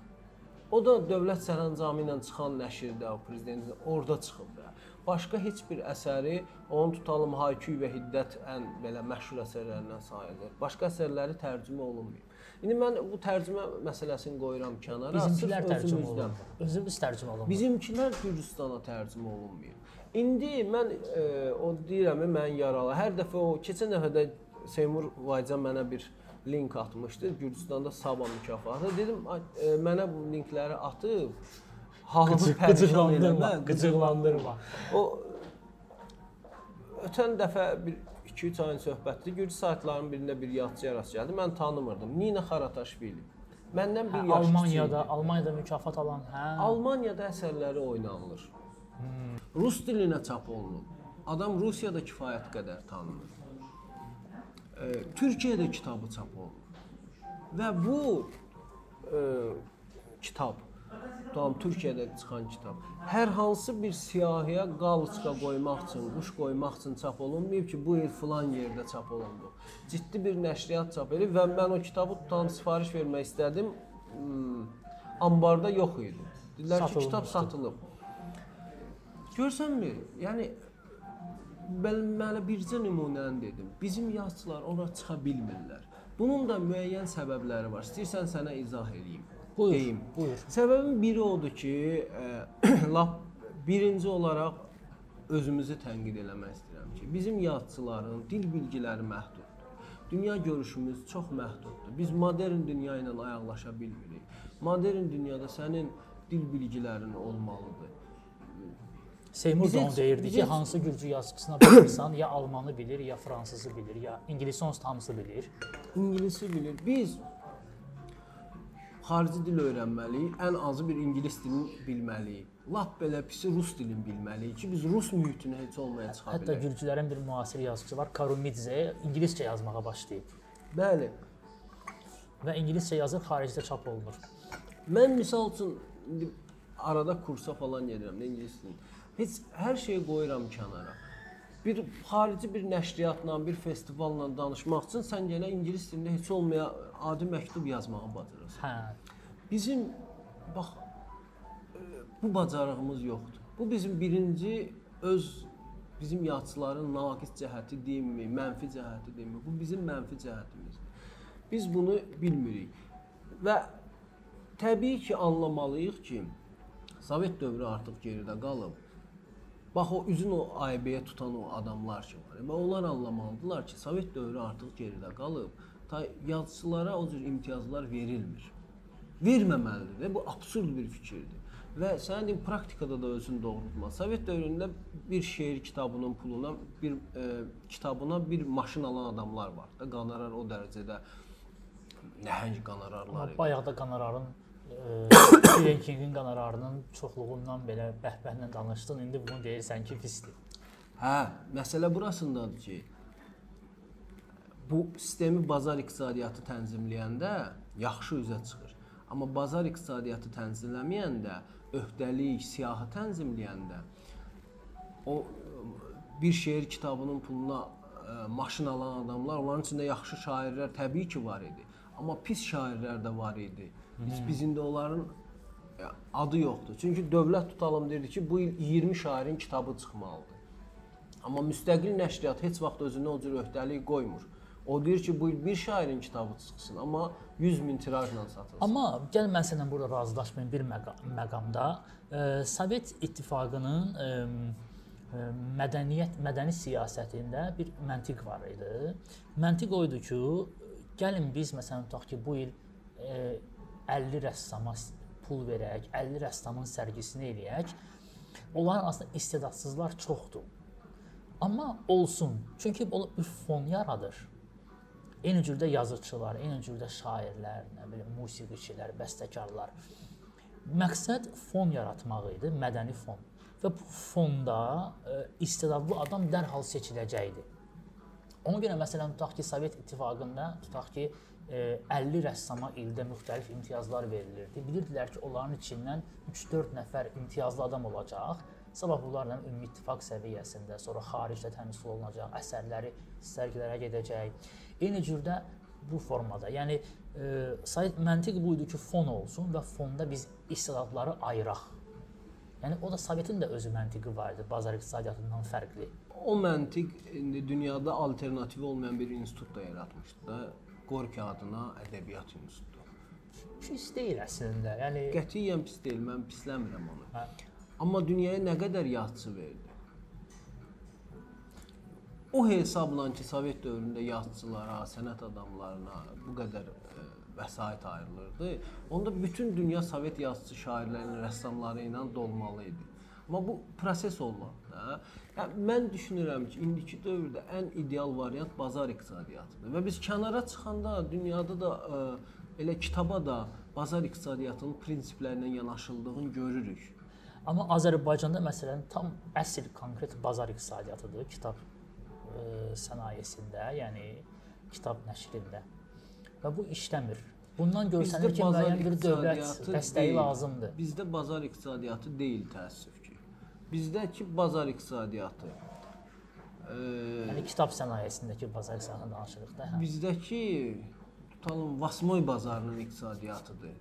O da dövlət sərəncamı ilə çıxan nəşrdə, prezidentin orada çıxıb da. Başqa heç bir əsəri onu tutalım Haykü və Hiddət ən belə məşhur əsərlərindən sayılır. Başqa əsərləri tərcümə olunmayıb. İndi mən bu tərcümə məsələsini qoyuram kənara. Bizimkilər tərcümə olunur. Özümüz tərcümə olunur. Bizimkilər Gürcüstana tərcümə olunmayıb. İndi mən e, o deyirəm, mən yaralı. Hər dəfə o keçən dəfə də Seymur Vaycan mənə bir link atmışdı. Gürcüstanda Saba mükafatı. Dedim, "Ay, e, mənə bu linkləri atıb halımı pərişan eləmə. qıcıqlandırma. O ötən dəfə bir 2-3 ayın söhbətdir. Gürcü saytlarının birində bir yazıçıya rast gəldim. Mən tanımırdım. Nina Xarataşvili. Məndən bir Hə, yaş Almaniyada, idi. Almaniyada mükafat alan, hə. Almaniyada əsərləri oynanılır. Rus dilinə çap olunub. Adam Rusiyada kifayət qədər tanınır. E, Türkiyədə kitabı çap olunub. Və bu e, kitab Tamam Türkiyədə çıxan kitab. Hər hansı bir siyahıya qalçıqa qoymaq üçün, quş qoymaq üçün çap olunmayıb ki, bu il filan yerdə çap olundu. Ciddi bir nəşriyyat çap edib və mən o kitabı tutan sifariş vermək istədim. Hmm, ambarda yox idi. Dedilər ki, kitab satılıb. Görsənmi? Yəni mən mənə bircə nümunəni dedim. Bizim yazıçılar ora çıxa bilmirlər. Bunun da müəyyən səbəbləri var. İstəyirsən sənə izah edeyim. Buyur, Deyim. buyur. Səbəbin biri odur ki, ə, lap birinci olaraq özümüzü tənqid eləmək istəyirəm ki, bizim yazıçıların dil bilgiləri məhduddur. Dünya görüşümüz çox məhduddur. Biz modern dünya ilə ayaqlaşa bilmirik. Modern dünyada sənin dil bilgilərin olmalıdır. Seymur da onu deyirdi ki, bizə- hansı gürcü yazıçısına baxırsan, ya almanı bilir, ya fransızı bilir, ya ingilis onsuz hamısı bilir. İngilisi bilir. Biz xarici dil öyrənməliyik. Ən azı bir ingilis dilini bilməliyik. Lap belə pisi rus dilini bilməliyik ki, biz rus mühitinə heç olmaya çıxa Hətta bilək. gürcülərin bir müasir yazıçısı var, Karumidze, ingiliscə yazmağa başlayıb Bəli. və ingiliscə yazıb xaricdə çap olunur. Mən misal üçün arada kursa falan gedirəm ingilis dilini. Heç hər şeyi qoyuram kənara. Bir xarici bir nəşriyyatla, bir festivalla danışmaq üçün sən yenə ingilis dilində heç olmaya adi məktub yazmağı bacarırsan. Hə. Bizim bax e, bu bacarığımız yoxdur. Bu bizim birinci öz bizim yazıçıların naqis cəhəti deyilmi, mənfi cəhəti deyilmi? Bu bizim mənfi cəhətimizdir. Biz bunu bilmirik. Və təbii ki, anlamalıyıq ki, Sovet dövrü artıq geridə qalıb. Bax o üzün o aybəyə tutan o adamlar ki var. Və onlar anlamalıdılar ki, Sovet dövrü artıq geridə qalıb. Ta yazıçılara o cür imtiyazlar verilmir. Verməməlidir və bu absurd bir fikirdir. Və sən deyim praktikada da özün doğrultma. Sovet dövründə bir şeir kitabının puluna bir e, kitabına bir maşın alan adamlar var da qonorar o dərəcədə nəhəng qonorarlar idi. Bayaq da qonorarın Stephen Kingin qonorarının çoxluğundan belə bəhbəhlə danışdın. İndi bunu deyirsən ki, pisdir. Hə, məsələ burasındadır ki, bu sistemi bazar iqtisadiyyatı tənzimləyəndə yaxşı üzə çıxır. Amma bazar iqtisadiyyatı tənzimləməyəndə, öhdəlik, siyahı tənzimləyəndə o bir şeir kitabının puluna ə, maşın alan adamlar, onların içində yaxşı şairlər təbii ki var idi. Amma pis şairlər də var idi. Biz biz indi onların ə, adı yoxdur. Çünki dövlət tutalım dedi ki, bu il 20 şairin kitabı çıxmalıdır. Amma müstəqil nəşriyyat heç vaxt özünə o cür öhdəlik qoymur. O deyir ki, bu il bir şairin kitabı çıxsın, amma 100 min tirajla satılsın. Amma gəl mən səninlə burada razılaşmayım bir məqa məqamda. E, Sovet İttifaqının e, e, mədəniyyət, mədəni siyasətində bir məntiq var idi. Məntiq o idi ki, gəlin biz məsələn tutaq ki, bu il e, 50 rəssama pul verək, 50 rəssamın sərgisini eləyək. Onların aslında istedadsızlar çoxdur. Amma olsun. Çünki bu bir fon yaradır. Eyni cürdə yazıçılar, eyni cürdə şairlər, nə bilim, musiqiçilər, bəstəkarlar. Məqsəd fon yaratmaq idi, mədəni fon. Və bu fonda e, istedadlı adam dərhal seçiləcəkdi. Ona görə məsələn tutaq ki, Sovet İttifaqında tutaq ki, 50 rəssama ildə müxtəlif imtiyazlar verilirdi. Bilirdilər ki, onların içindən 3-4 nəfər imtiyazlı adam olacaq. Sabah bunlarla ümumi ittifaq səviyyəsində, sonra xaricdə təmsil olunacaq, əsərləri sərgilərə gedəcək. Eyni cürdə bu formada. Yəni e, məntiq bu idi ki, fon olsun və fonda biz istedadları ayıraq. Yəni o da Sovetin də özü məntiqi var idi, bazar iqtisadiyyatından fərqli. O məntiq indi dünyada alternativi olmayan bir institut da yaratmışdı da. Gorki adına ədəbiyyat institutu. Pis deyil əslində. Yəni Qətiyyən pis deyil, mən pisləmirəm onu. Hə. Amma dünyaya nə qədər yazıçı verdi? O hesabla ki, Sovet dövründə yazıçılara, sənət adamlarına bu qədər ə, vəsait ayrılırdı. Onda bütün dünya Sovet yazıçı şairlərinin, rəssamları ilə dolmalı idi. Amma bu proses olmalı da. Yəni mən düşünürəm ki, indiki dövrdə ən ideal variant bazar iqtisadiyyatıdır. Və biz kənara çıxanda dünyada da ə, elə kitaba da bazar iqtisadiyyatının prinsiplərindən yanaşıldığını görürük. Amma Azərbaycanda məsələn tam əsl konkret bazar iqtisadiyyatıdır kitab ə, sənayesində, yəni kitab nəşrində. Və bu işləmir. Bundan görsənir ki, müəyyən bir dövlət dəstəyi deyil. lazımdır. Bizdə bazar iqtisadiyyatı deyil təəssüf. Bizdəki bazar iqtisadiyyatı ə, Yəni kitab sənayesindəki bazar iqtisadiyyatından danışırıq da. Hə. bizdəki tutalım Vasmoy bazarının iqtisadiyyatıdır.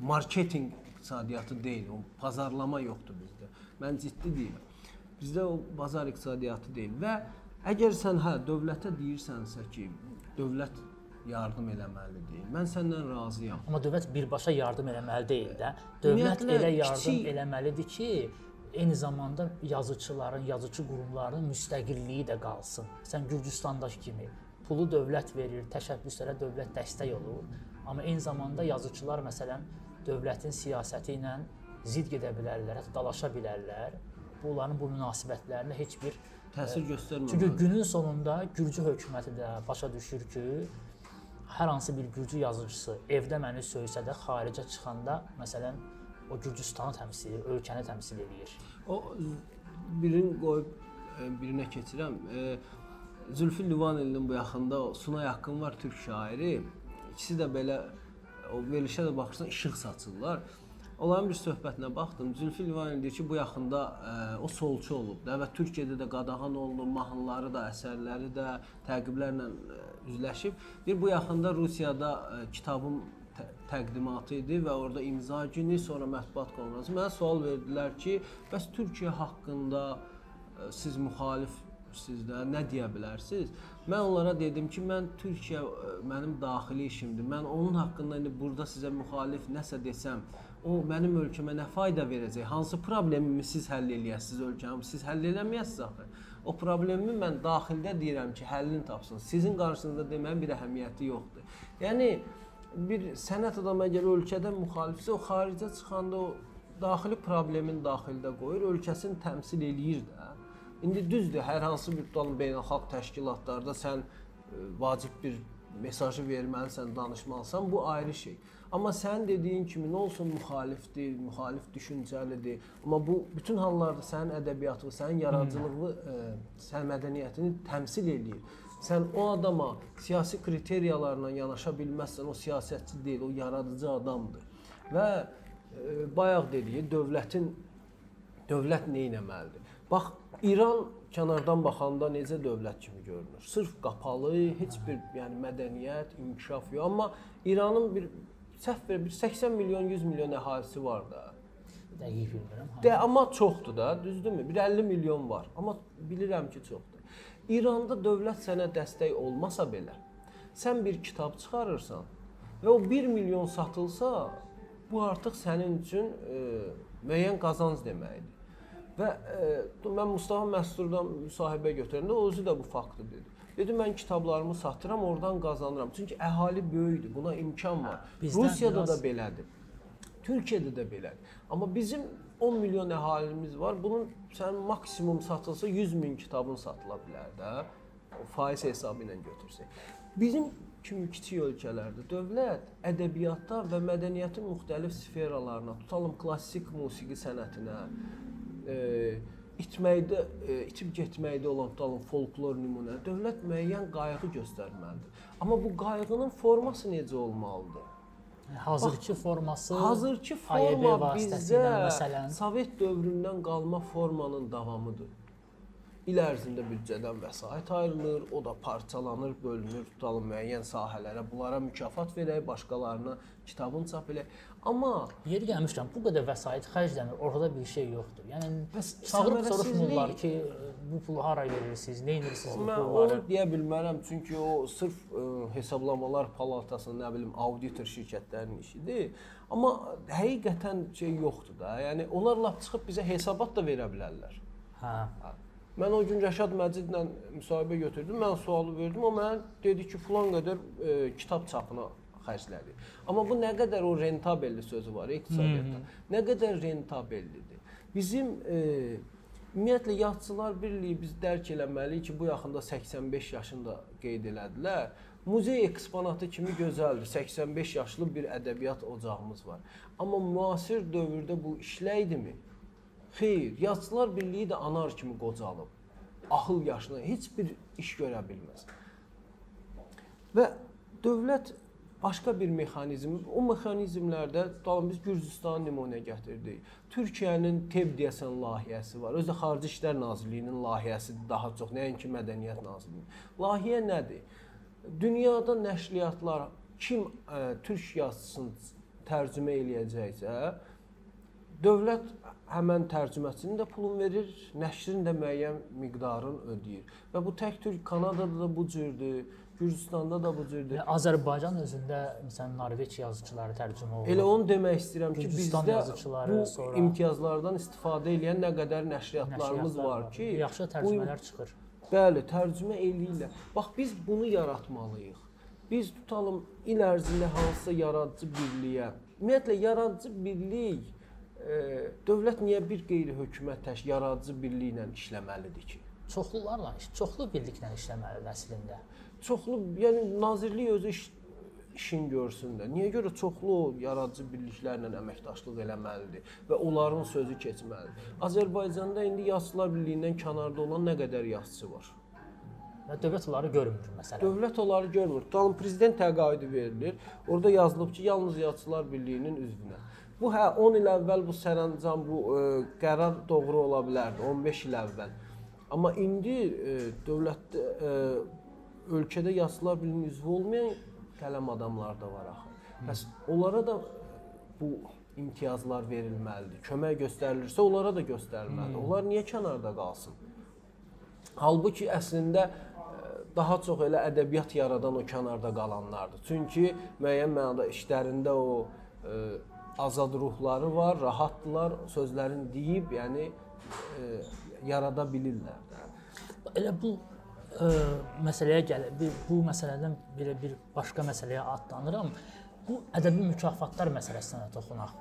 Marketinq iqtisadiyyatı deyil, o pazarlama yoxdur bizdə. Mən ciddi deyirəm. Bizdə o bazar iqtisadiyyatı deyil və əgər sən hə dövlətə deyirsənsə ki, dövlət yardım eləməlidir. Mən səndən razıyam. Amma dövlət birbaşa yardım eləməli deyil də. Dövlət Ümumiyyətlə, elə yardım kiçik- eləməlidir ki, eyni zamanda yazıçıların, yazıçı qurumlarının müstəqilliyi də qalsın. Sən Gürcüstandakı kimi pulu dövlət verir, təşəbbüslərə dövlət dəstək olur. Amma eyni zamanda yazıçılar məsələn dövlətin siyasəti ilə zidd gedə bilərlər, hətta dalaşa bilərlər. Bu onların bu münasibətlərində heç bir Təsir göstərməməlidir. Çünki günün sonunda Gürcü hökuməti də başa düşür ki, hər hansı bir Gürcü yazıçısı evdə məni söysə də xaricə çıxanda, məsələn, o Gürcüstanı təmsil edir, ölkəni təmsil edir. O birini qoyub e, birinə keçirəm. E, Zülfü Livanelinin bu yaxında o Sunay Haqqın var türk şairi. İkisi də belə o verilişə də baxırsan işıq saçırlar. Onların bir söhbətinə baxdım. Zülfü Livaneli deyir ki, bu yaxında e, o solçu olub da və Türkiyədə də qadağan olunub, mahnıları da, əsərləri də təqiblərlə e, üzləşib. Bir bu yaxında Rusiyada kitabın tə- təqdimatı idi və orada imza günü, sonra mətbuat konfransı. Mənə sual verdilər ki, bəs Türkiyə haqqında ə, siz müxalifsiz də nə deyə bilərsiniz? Mən onlara dedim ki, mən Türkiyə ə, mənim daxili işimdir. Mən onun haqqında indi burada sizə müxalif nəsə desəm, o mənim ölkəmə nə fayda verəcək? Hansı problemimi siz həll eləyəsiniz ölkəmi? Siz həll eləməyəsiniz axı. O problemi mən daxildə deyirəm ki, həllini tapsın. Sizin qarşınızda deməyin bir əhəmiyyəti yoxdur. Yəni bir sənət adamı əgər ölkədə müxalifsə, o xaricə çıxanda o daxili problemin daxildə qoyur, ölkəsini təmsil eləyir də. İndi düzdür, hər hansı bir tutalım beynəlxalq təşkilatlarda sən e, vacib bir mesajı verməlisən, danışmalısan, bu ayrı şey. Amma sən dediyin kimi nə olsun müxalifdir, müxalif düşüncəlidir. Amma bu bütün hallarda sənin ədəbiyyatını, sənin yaradıcılığı, ə, sənin mədəniyyətini təmsil eləyir. Sən o adama siyasi kriteriyalarla yanaşa bilməzsən, o siyasətçi deyil, o yaradıcı adamdır. Və ə, bayaq dediyi dövlətin dövlət nə etməlidir? Bax, İran kənardan baxanda necə dövlət kimi görünür? Sırf qapalı, heç bir yəni mədəniyyət, inkişaf yox. Amma İranın bir səhv bir 80 milyon, 100 milyon əhalisi var da. Dəqiq bilmirəm. De, amma çoxdur da, düzdürmü? Bir 50 milyon var. Amma bilirəm ki, çoxdur. İranda dövlət sənə dəstək olmasa belə, sən bir kitab çıxarırsan və o 1 milyon satılsa, bu artıq sənin üçün e, müəyyən qazanc deməkdir. Və e, mən Mustafa Məsturdan müsahibə götürəndə o özü də bu faktı dedi. Dedi mən kitablarımı satıram, oradan qazanıram. Çünki əhali böyükdür, buna imkan var. Bizdən Rusiyada biraz- da belədir. Türkiyədə də belədir. Amma bizim 10 milyon əhalimiz var. Bunun sən maksimum satılsa 100 min kitabın satıla bilər də. Faiz hesabı ilə götürsək. Bizim kimi kiçik ölkələrdə dövlət ədəbiyyatda və mədəniyyətin müxtəlif sferalarına, tutalım klassik musiqi sənətinə, e, itməkdə, e, itib getməkdə olan tutalım folklor nümunə, dövlət müəyyən qayğı göstərməlidir. Amma bu qayğının forması necə olmalıdır? Hazırki forması Hazırki forma bizdə məsələn Sovet dövründən qalma formanın davamıdır. İl ərzində büdcədən vəsait ayrılır, o da parçalanır, bölünür, tutalım müəyyən sahələrə. Bunlara mükafat verək, başqalarına kitabın çap elək. Amma Yeri gəlmişkən bu qədər vəsait xərclənir, ortada bir şey yoxdur. Yəni Bəs çağırıb soruşmurlar ki, bu pulu hara verirsiniz, nə edirsiniz bu mən pulları? onu deyə bilmərəm, çünki o sırf ə, hesablamalar palatasının, nə bilim, auditor şirkətlərinin işidir. Amma həqiqətən şey yoxdur da. Yəni onlar lap çıxıb bizə hesabat da verə bilərlər. Hə. Mən o gün Rəşad Məcidlə müsahibə götürdüm. Mən sualı verdim, o mənə dedi ki, filan qədər e, kitab çapına xərclədi. Amma bu nə qədər o rentabelli sözü var iqtisadiyyatda. Nə qədər rentabellidir? Bizim e, ümumiyyətlə yazıçılar birliyi biz dərk eləməliyik ki, bu yaxında 85 yaşında qeyd elədilər. Muzey eksponatı kimi gözəldir. 85 yaşlı bir ədəbiyyat ocağımız var. Amma müasir dövrdə bu işləydimi? Xeyr, yazıçılar birliyi də anar kimi qocalıb. Axıl yaşına heç bir iş görə bilməz. Və dövlət başqa bir mexanizm, o mexanizmlərdə daim biz Gürcüstanı nümunə gətirdik. Türkiyənin TEB deyəsən layihəsi var. Özü də Xarici İşlər Nazirliyinin layihəsidir daha çox, nəinki Mədəniyyət Nazirliyinin. Layihə nədir? Dünyada nəşriyyatlar kim ə, türk yazısını tərcümə eləyəcəksə, dövlət həmən tərcüməçinin də pulunu verir, nəşrin də müəyyən miqdarını ödəyir. Və bu tək Türk Kanadada da bu cürdür, Gürcüstanda da bu cürdür. Azərbaycan özündə məsələn Norveç yazıçıları tərcümə olunur. Elə onu demək istəyirəm ki, Gürcüstan bizdə bu sonra- imtiyazlardan istifadə edən nə qədər nəşriyyatlarımız Nəşriyyatlar var ki, yaxşı bu tərcümələr çıxır. Bəli, tərcümə eləyirlər. Bax biz bunu yaratmalıyıq. Biz tutalım il ərzində hansısa yaradıcı birliyə. Ümumiyyətlə yaradıcı birlik e, dövlət niyə bir qeyri-hökumət təşkil yaradıcı birliyi ilə işləməlidir ki? Çoxlularla, iş- çoxlu birliklə işləməlidir əslində. Çoxlu, yəni nazirlik özü iş, işin görsün də. Niyə görə çoxlu yaradıcı birliklərlə əməkdaşlıq eləməlidir və onların sözü keçməlidir. Azərbaycanda indi yazıçılar birliyindən kənarda olan nə qədər yazıçı var? Və dövlət onları görmür məsələn. Dövlət onları görmür. Tutalım prezident təqaüdü verilir. Orada yazılıb ki, yalnız yazıçılar birliyinin üzvünə. Bu hə 10 il əvvəl bu sərəncam bu ə, qərar doğru ola bilərdi, 15 il əvvəl. Amma indi ə, dövlətdə ə, ölkədə yazıçılar birliyinin üzvü olmayan qələm adamlar da var axı. Bəs onlara da bu imtiyazlar verilməlidir. Kömək göstərilirsə onlara da göstərilməlidir. Onlar niyə kənarda qalsın? Halbuki əslində ə, daha çox elə ədəbiyyat yaradan o kənarda qalanlardır. Çünki müəyyən mənada işlərində o ə, azad ruhları var, rahatdılar, sözlərini deyib, yəni ə, yarada bilirlər. Elə bu ə, məsələyə gəlir. Bir, bu məsələdən belə bir başqa məsələyə atlanıram. Bu ədəbi mükafatlar məsələsinə toxunaq.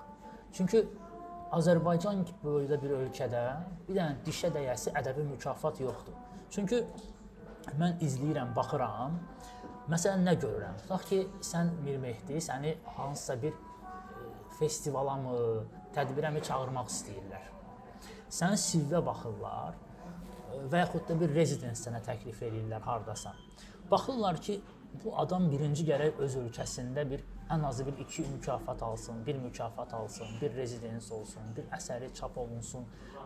Çünki Azərbaycan böyükdə bir ölkədə bir dənə dişə dəyəsi ədəbi mükafat yoxdur. Çünki mən izləyirəm, baxıram. Məsələn nə görürəm? Tutaq ki, sən Mir Mehdi səni hansısa bir e, festivala mı, tədbirə mi çağırmaq istəyirlər. Sənin CV-ə baxırlar və yaxud da bir residence sənə təklif edirlər hardasan. Baxırlar ki, bu adam birinci gərək öz ölkəsində bir ən azı bir iki mükafat alsın, bir mükafat alsın, bir rezidens olsun, bir əsəri çap olunsun.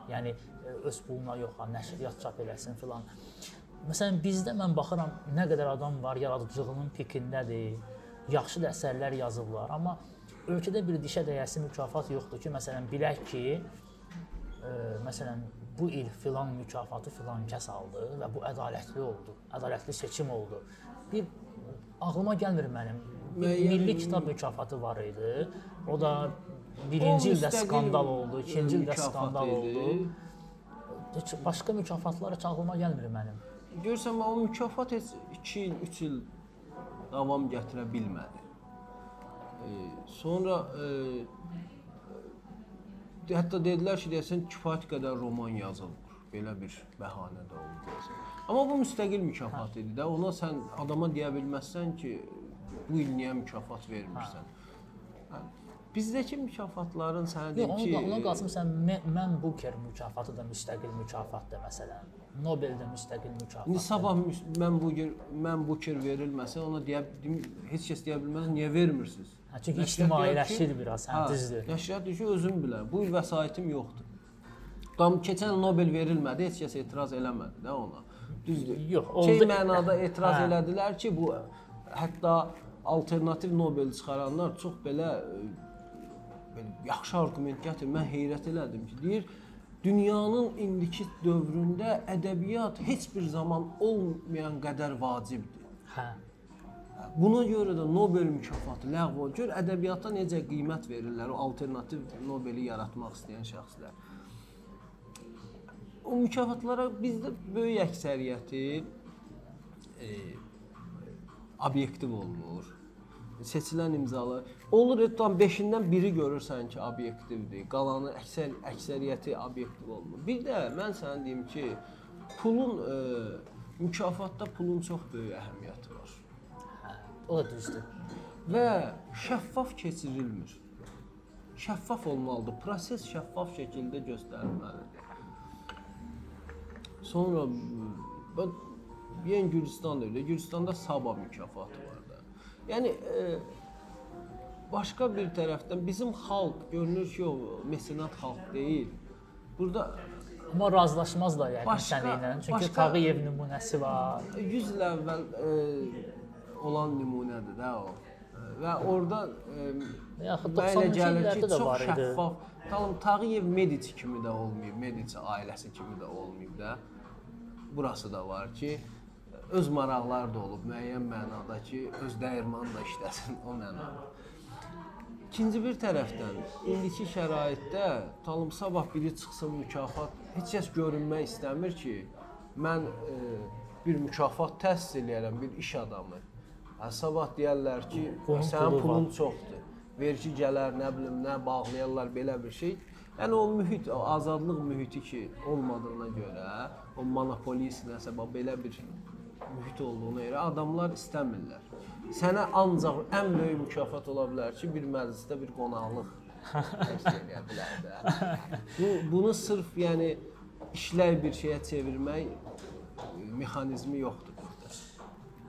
Yəni e, öz puluna yox, nəşriyyat çap eləsin filan. Məsələn bizdə mən baxıram nə qədər adam var, yaradıcılığının pikindədir. Yaxşı da əsərlər yazıblar, amma ölkədə bir dişə dəyəsi mükafat yoxdur ki, məsələn bilək ki, e, məsələn bu il filan mükafatı filan kəs aldı və bu ədalətli oldu. Ədalətli seçim oldu. Bir ağlıma gəlmir mənim. Müəyyən- milli kitab mükafatı var idi. O da birinci O ildə skandal oldu, ikinci ildə skandal idi. oldu. Heç başqa mükafatlar heç ağlıma gəlmir mənim. Görsən o mükafat heç 2 il, 3 il davam gətirə bilmədi. E, sonra e, hətta dedilər ki, deyəsən kifayət qədər roman yazılır. Belə bir bəhanə də deyəsən. Amma bu müstəqil mükafat idi də. Ona sən adama deyə bilməzsən ki, bu il niyə mükafat vermirsən. Hə. Bizdəki mükafatların sənə deyim ki, onu, onu qalsın sən mən Booker mükafatı da müstəqil mükafatdır məsələn. Nobel də müstəqil mükafatdır. İndi sabah mən bu gün mən bu kir verilməsə ona deyə heç kəs deyə bilməz niyə vermirsiniz? Hə, çünki ictimailəşir biraz, hə, düzdür. Nəşriyyat deyir ki, özüm bilirəm. Bu vəsaitim yoxdur. Dam keçən Nobel verilmədi, heç kəs etiraz eləmədi də ona. Düzdür. Yox, Şey oldu. mənada etiraz Hə. elədilər ki, bu hətta alternativ Nobel çıxaranlar çox belə e, belə yaxşı arqument gətir. Mən heyrət elədim ki, deyir dünyanın indiki dövründə ədəbiyyat heç bir zaman olmayan qədər vacibdir. Hə. Buna görə də Nobel mükafatı ləğv olunur. Gör ədəbiyyata necə qiymət verirlər o alternativ Nobeli yaratmaq istəyən şəxslər. O mükafatlara bizdə böyük əksəriyyəti e, obyektiv olunur. seçilən imzalar olur tam 5-dən biri görürsən ki, obyektivdir. Qalanı əksər əksəriyyəti obyektiv olmur. Bir də mən sənə deyim ki, pulun ə, mükafatda pulun çox böyük əhəmiyyəti Hə, o da düzdür. və şəffaf keçirilmir. Şəffaf olmalıdır. Proses şəffaf şəkildə göstərilməlidir. Sonra ben Yeni Gürcistan öyle. Gürcistan'da Sabah mükafatı var da. Yani e, başka bir taraftan bizim halk görünür ki o mesenat halk değil. Burada Amma razılaşmazlar yəni Başqa- sənlə. Çünki başqa- Tağıyev nümunəsi var. 100 il əvvəl e, olan nümunədir də o. Və orada Yaxud mənə elə 90-cı gəlir ki, çox var idi. şəffaf. Tamam, Tağıyev Medici kimi də olmayıb, Medici ailəsi kimi də olmayıb da. Burası da var ki, öz maraqları da olub müəyyən mənada ki, öz dəyirmanı da işləsin o mənada. İkinci bir tərəfdən indiki şəraitdə talım sabah biri çıxsın mükafat heç kəs görünmək istəmir ki, mən e, bir mükafat təsis eləyərəm bir iş adamı. Ha, sabah deyərlər ki, Bunun sənin pulu pulun var. çoxdur. Vergi gələr, nə bilim, nə bağlayarlar belə bir şey. Yəni o mühit, o azadlıq mühiti ki olmadığına görə, o monopolist nəsə belə bir mühit olduğuna görə adamlar istəmirlər. Sənə ancaq ən böyük mükafat ola bilər ki, bir məclisdə bir qonaqlıq təşkil edə bilər də. Bu bunu sırf yəni işləy bir şeyə çevirmək mexanizmi yoxdur.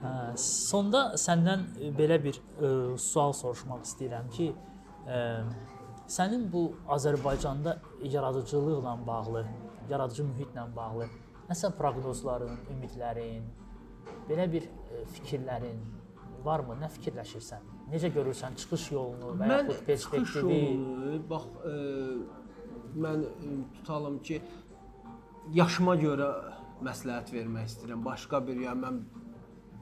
Hə, sonda səndən e, belə bir ə, sual soruşmaq istəyirəm ki, ə, sənin bu Azərbaycanda yaradıcılıqla bağlı, yaradıcı mühitlə bağlı nəsə proqnozların, ümidlərin, belə bir ə, fikirlərin varmı? Nə fikirləşirsən? Necə görürsən çıxış yolunu və yaxud perspektivi? yolunu bax e, mən e, tutalım ki yaşıma görə məsləhət vermək istəyirəm. Başqa bir ya mən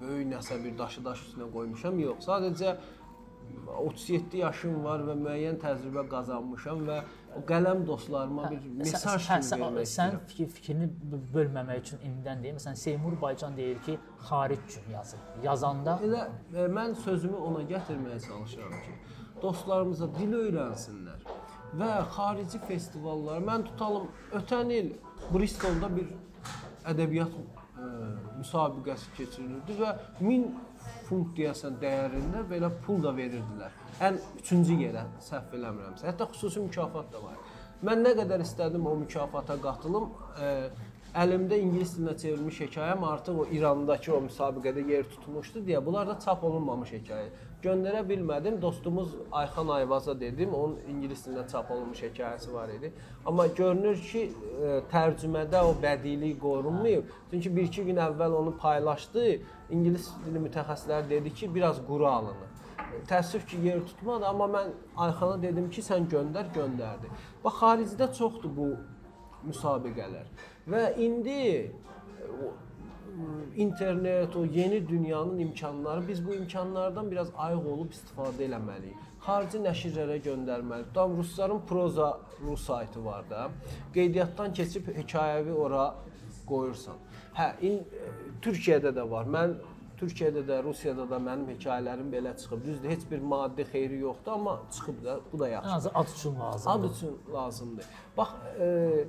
böyük nəsə bir daşı daş üstünə qoymuşam, yox. Sadəcə 37 yaşım var və müəyyən təcrübə qazanmışam və o qələm dostlarıma bir mesaj hə, kimi sən, vermək sən istəyirəm. fikir, fikrini bölməmək üçün indidən deyim. Məsələn, Seymur Baycan deyir ki, xaric üçün yazır. Yazanda Elə e, mən sözümü ona gətirməyə çalışıram ki, dostlarımıza dil öyrənsinlər və xarici festivallar. Mən tutalım ötən il Bristolda bir ədəbiyyat müsabiqəsi keçirilirdi və 1000 funt deyəsən dəyərində belə pul da verirdilər. Ən 3-cü yerə səhv eləmirəmsə. Hətta xüsusi mükafat da var. Mən nə qədər istədim o mükafata qatılım, e, əlimdə ingilis dilinə çevrilmiş hekayəm artıq o İrandakı o müsabiqədə yer tutmuşdu deyə bunlar da çap olunmamış hekayə. Göndərə bilmədim. Dostumuz Ayxan Ayvaza dedim, onun ingilis dilində çap olunmuş hekayəsi var idi. Amma görünür ki, e, tərcümədə o bədiilik qorunmayıb. Çünki 1-2 gün əvvəl onu paylaşdı. İngilis dili mütəxəssisləri dedi ki, biraz quru alınır. Təəssüf ki, yer tutmadı, amma mən Ayxana dedim ki, sən göndər, göndərdi. Bax xaricdə çoxdur bu müsabiqələr. Və indi internet, o yeni dünyanın imkanları, biz bu imkanlardan biraz ayıq olub istifadə eləməliyik. Xarici nəşrlərə göndərməliyik. Tam rusların proza rus saytı var da. Qeydiyyatdan keçib hekayəvi ora qoyursan. Hə, in, e, Türkiyədə də var. Mən Türkiyədə də, Rusiyada da mənim hekayələrim belə çıxıb. Düzdür, heç bir maddi xeyri yoxdur, amma çıxıb da, bu da yaxşı. ən azı ad üçün lazımdır. Ad üçün lazımdır. Bax, e,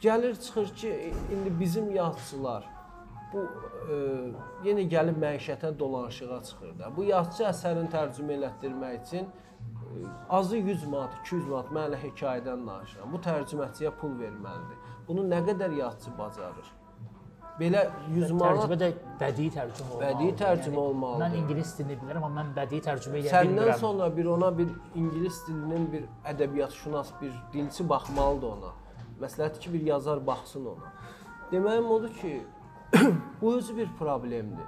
gəlir çıxır ki, indi bizim yazıçılar bu e, yenə gəlib məişətə dolanışığa çıxır da. Bu yazıçı əsərini tərcümə elətdirmək üçün e, azı 100 manat, 200 manat mən elə hekayədən danışıram. Bu tərcüməçiyə pul verməlidir. Bunu nə qədər yazıçı bacarır? Belə 100 manat Tərcümə də bədii tərcümə olmalıdır. Bədii tərcümə olmalıdır. Mən ingilis dilini bilirəm, amma mən bədii tərcümə edə Səndən bilmirəm. sonra bir ona bir ingilis dilinin bir ədəbiyyatşünas, bir dilçi baxmalıdır ona. Məsləhət ki, bir yazar baxsın ona. Deməyim odur ki, bu özü bir problemdir.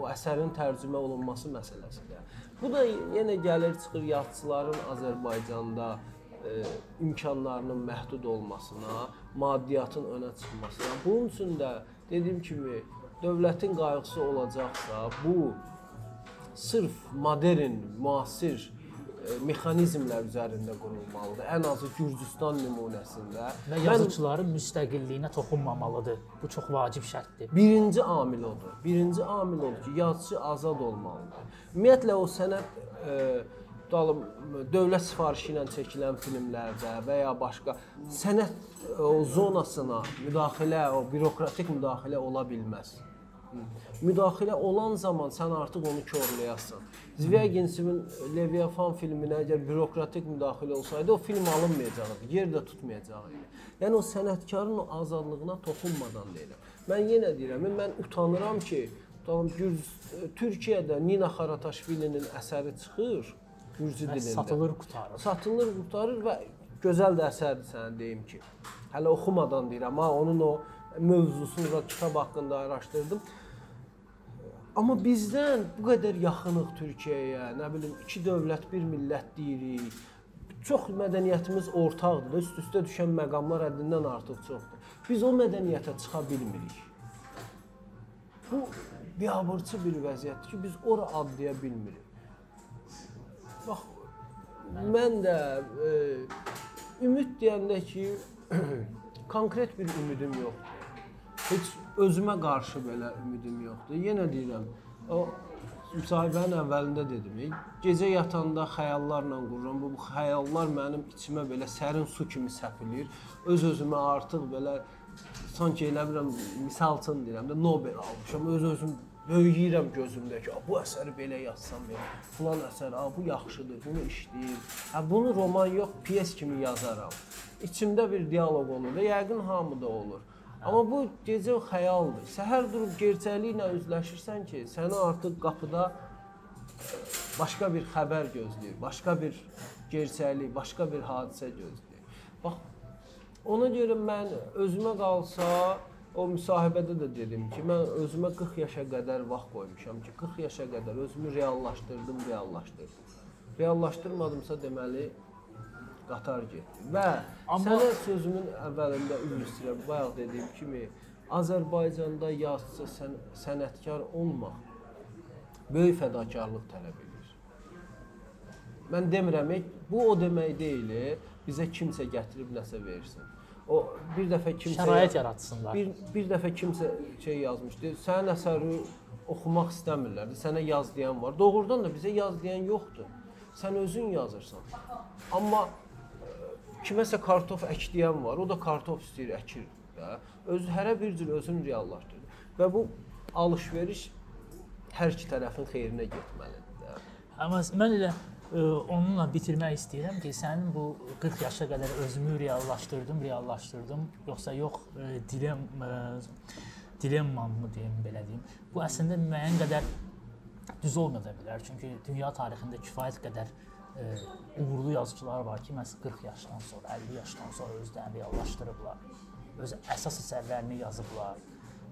O əsərin tərcümə olunması məsələsidir. Bu da yenə gəlir çıxır yazıçıların Azərbaycanda e, imkanlarının məhdud olmasına, maddiyyatın önə çıxmasına. Bunun üçün də dediyim kimi dövlətin qayğısı olacaqsa, bu sırf modern, müasir mexanizmlər üzərində qurulmalıdır. Ən azı Gürcüstan nümunəsində. Və yazıçıların müstəqilliyinə toxunmamalıdır. Bu çox vacib şərtdir. Birinci amil odur. Birinci amil odur ki, yazıçı azad olmalıdır. Ümumiyyətlə o sənət e, dalım dövlət sifarişi ilə çəkilən filmlərdə və ya başqa sənət e, o zonasına müdaxilə, o bürokratik müdaxilə ola bilməz. Müdaxilə olan zaman sən artıq onu korlayasan. Zviaginsevin Leviathan filminə əgər bürokratik müdaxilə olsaydı, o film alınmayacaqdı, yer də tutmayacaqdı. Yəni o sənətkarın o azadlığına toxunmadan deyirəm. Mən yenə deyirəm, mən utanıram ki, tamam Gürc Türkiyədə Nina Xarataşvilinin əsəri çıxır Gürcü dilində. satılır, qutarır. Satılır, qurtarır və gözəl də əsərdir sənə deyim ki. Hələ oxumadan deyirəm, ha, onun o mövzusunu və kitab haqqında araşdırdım. Amma bizdən bu qədər yaxınıq Türkiyəyə, nə bilim, iki dövlət, bir millət deyirik. Çox mədəniyyətimiz ortaqdır. Üst-üstə düşən məqamlar həddindən artıq çoxdur. Biz o mədəniyyətə çıxa bilmirik. Bu biabırçı bir vəziyyətdir ki, biz ora addaya bilmirik. Bax, mən də e, ümid deyəndə ki, konkret bir ümidim yoxdur. Heç özümə qarşı belə ümidim yoxdur. Yenə deyirəm, o müsahibənin əvvəlində dedim, gecə yatanda xəyallarla qururam. Bu, bu xəyallar mənim içimə belə sərin su kimi səpilir. Öz-özümə artıq belə sanki elə bilirəm, misal üçün deyirəm də Nobel almışam. Öz-özüm böyüyürəm gözümdə ki, "A, bu əsəri belə yazsam belə, filan əsər, a, bu yaxşıdır, bunu işləyir. Hə bunu roman yox, pyes kimi yazaram. İçimdə bir dialoq olur da, yəqin hamıda olur. Amma bu gecə xəyaldır. Səhər durub gerçəkliklə üzləşirsən ki, səni artıq qapıda e, başqa bir xəbər gözləyir, başqa bir gerçəklik, başqa bir hadisə gözləyir. Bax, ona görə mən özümə qalsa o müsahibədə də dedim ki, mən özümə 40 yaşa qədər vaxt qoymuşam ki, 40 yaşa qədər özümü reallaşdırdım, reallaşdırdım. Reallaşdırmadımsa deməli qatar getdi. Və Amma- sənə sözümün əvvəlində üzr istəyirəm. Bayaq dediyim kimi Azərbaycanda yazıçı sən, sənətkar olmaq böyük fədakarlıq tələb edir. Mən demirəm, bu o demək deyil, bizə kimsə gətirib nəsə versin. O bir dəfə kimsə Şərait yaratsınlar. bir bir dəfə kimsə şey yazmışdı. Sənin əsəri oxumaq istəmirlər. Sənə yaz deyən var. Doğrudan da bizə yaz deyən yoxdur. Sən özün yazırsan. Amma kiməsə kartof ək deyən var. O da kartof istəyir, əkir də. Öz hərə bir cür özünü reallaşdırır. Və bu alış-veriş hər iki tərəfin xeyrinə getməlidir də. Amma mən elə ə, onunla bitirmək istəyirəm ki, sənin bu 40 yaşa qədər özümü reallaşdırdım, reallaşdırdım, yoxsa yox ə, dilem ə, dilemmamı deyim belə deyim. Bu əslində müəyyən qədər düz olmaya da bilər. Çünki dünya tarixində kifayət qədər ə, uğurlu yazıçılar var ki, məhz 40 yaşdan sonra, 50 yaşdan sonra özlərini reallaşdırıblar. Öz əsas əsərlərini yazıblar.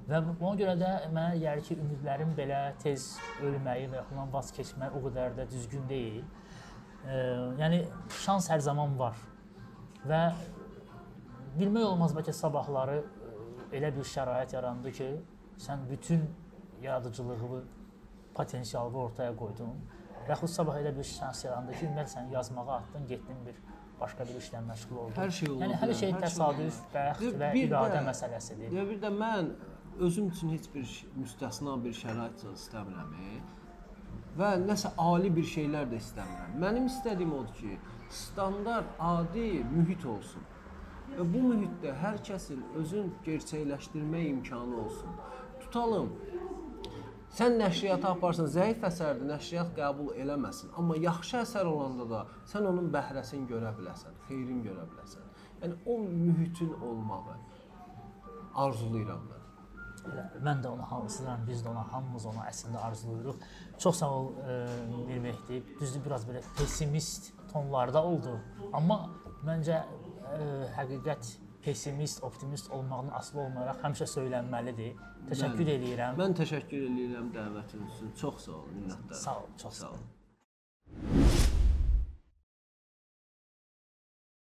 Və ona görə də mənə gəlir ki, ümidlərim belə tez ölməyi və ondan vaz keçmək o qədər də düzgün deyil. E, yəni şans hər zaman var. Və bilmək olmaz bəlkə sabahları e, elə bir şərait yarandı ki, sən bütün yaradıcılığını, potensialını ortaya qoydun. Və yaxud sabah elə bir şans yarandı ki, ümumiyyətlə sən yazmağa atdın, getdin bir başqa bir işlə məşğul oldun. Hər şey ola Yəni hər şey təsadüf, bəxt və iradə də- məsələsidir. Ya bir də mən özüm üçün heç bir müstəsna bir şərait istəmirəm. e. Və nəsə ali bir şeylər də istəmirəm. Mənim istədiyim odur ki, standart, adi mühit olsun. Və bu mühitdə hər kəsin özün gerçəkləşdirmə imkanı olsun. Tutalım, Sən nəşriyyata aparsan, zəif əsərdir, nəşriyyat qəbul eləməsin. Amma yaxşı əsər olanda da sən onun bəhrəsini görə biləsən, xeyrini görə biləsən. Yəni o mühitin olmağı arzulayıram mən. Mən də onu hamısından, biz də ona hamımız onu əslində arzulayırıq. Çox sağ ol e, Mir Mehdi. Düzdür biraz belə pessimist tonlarda oldu, amma məncə e, həqiqət pessimist, optimist olmağın asılı olmayaraq həmişə söylənməlidir. Təşəkkür mən, eləyirəm. Mən təşəkkür eləyirəm dəvətiniz üçün. Çox sağ olun, minnətdaram. Sağ olun, çox sağ olun. Sağ olun.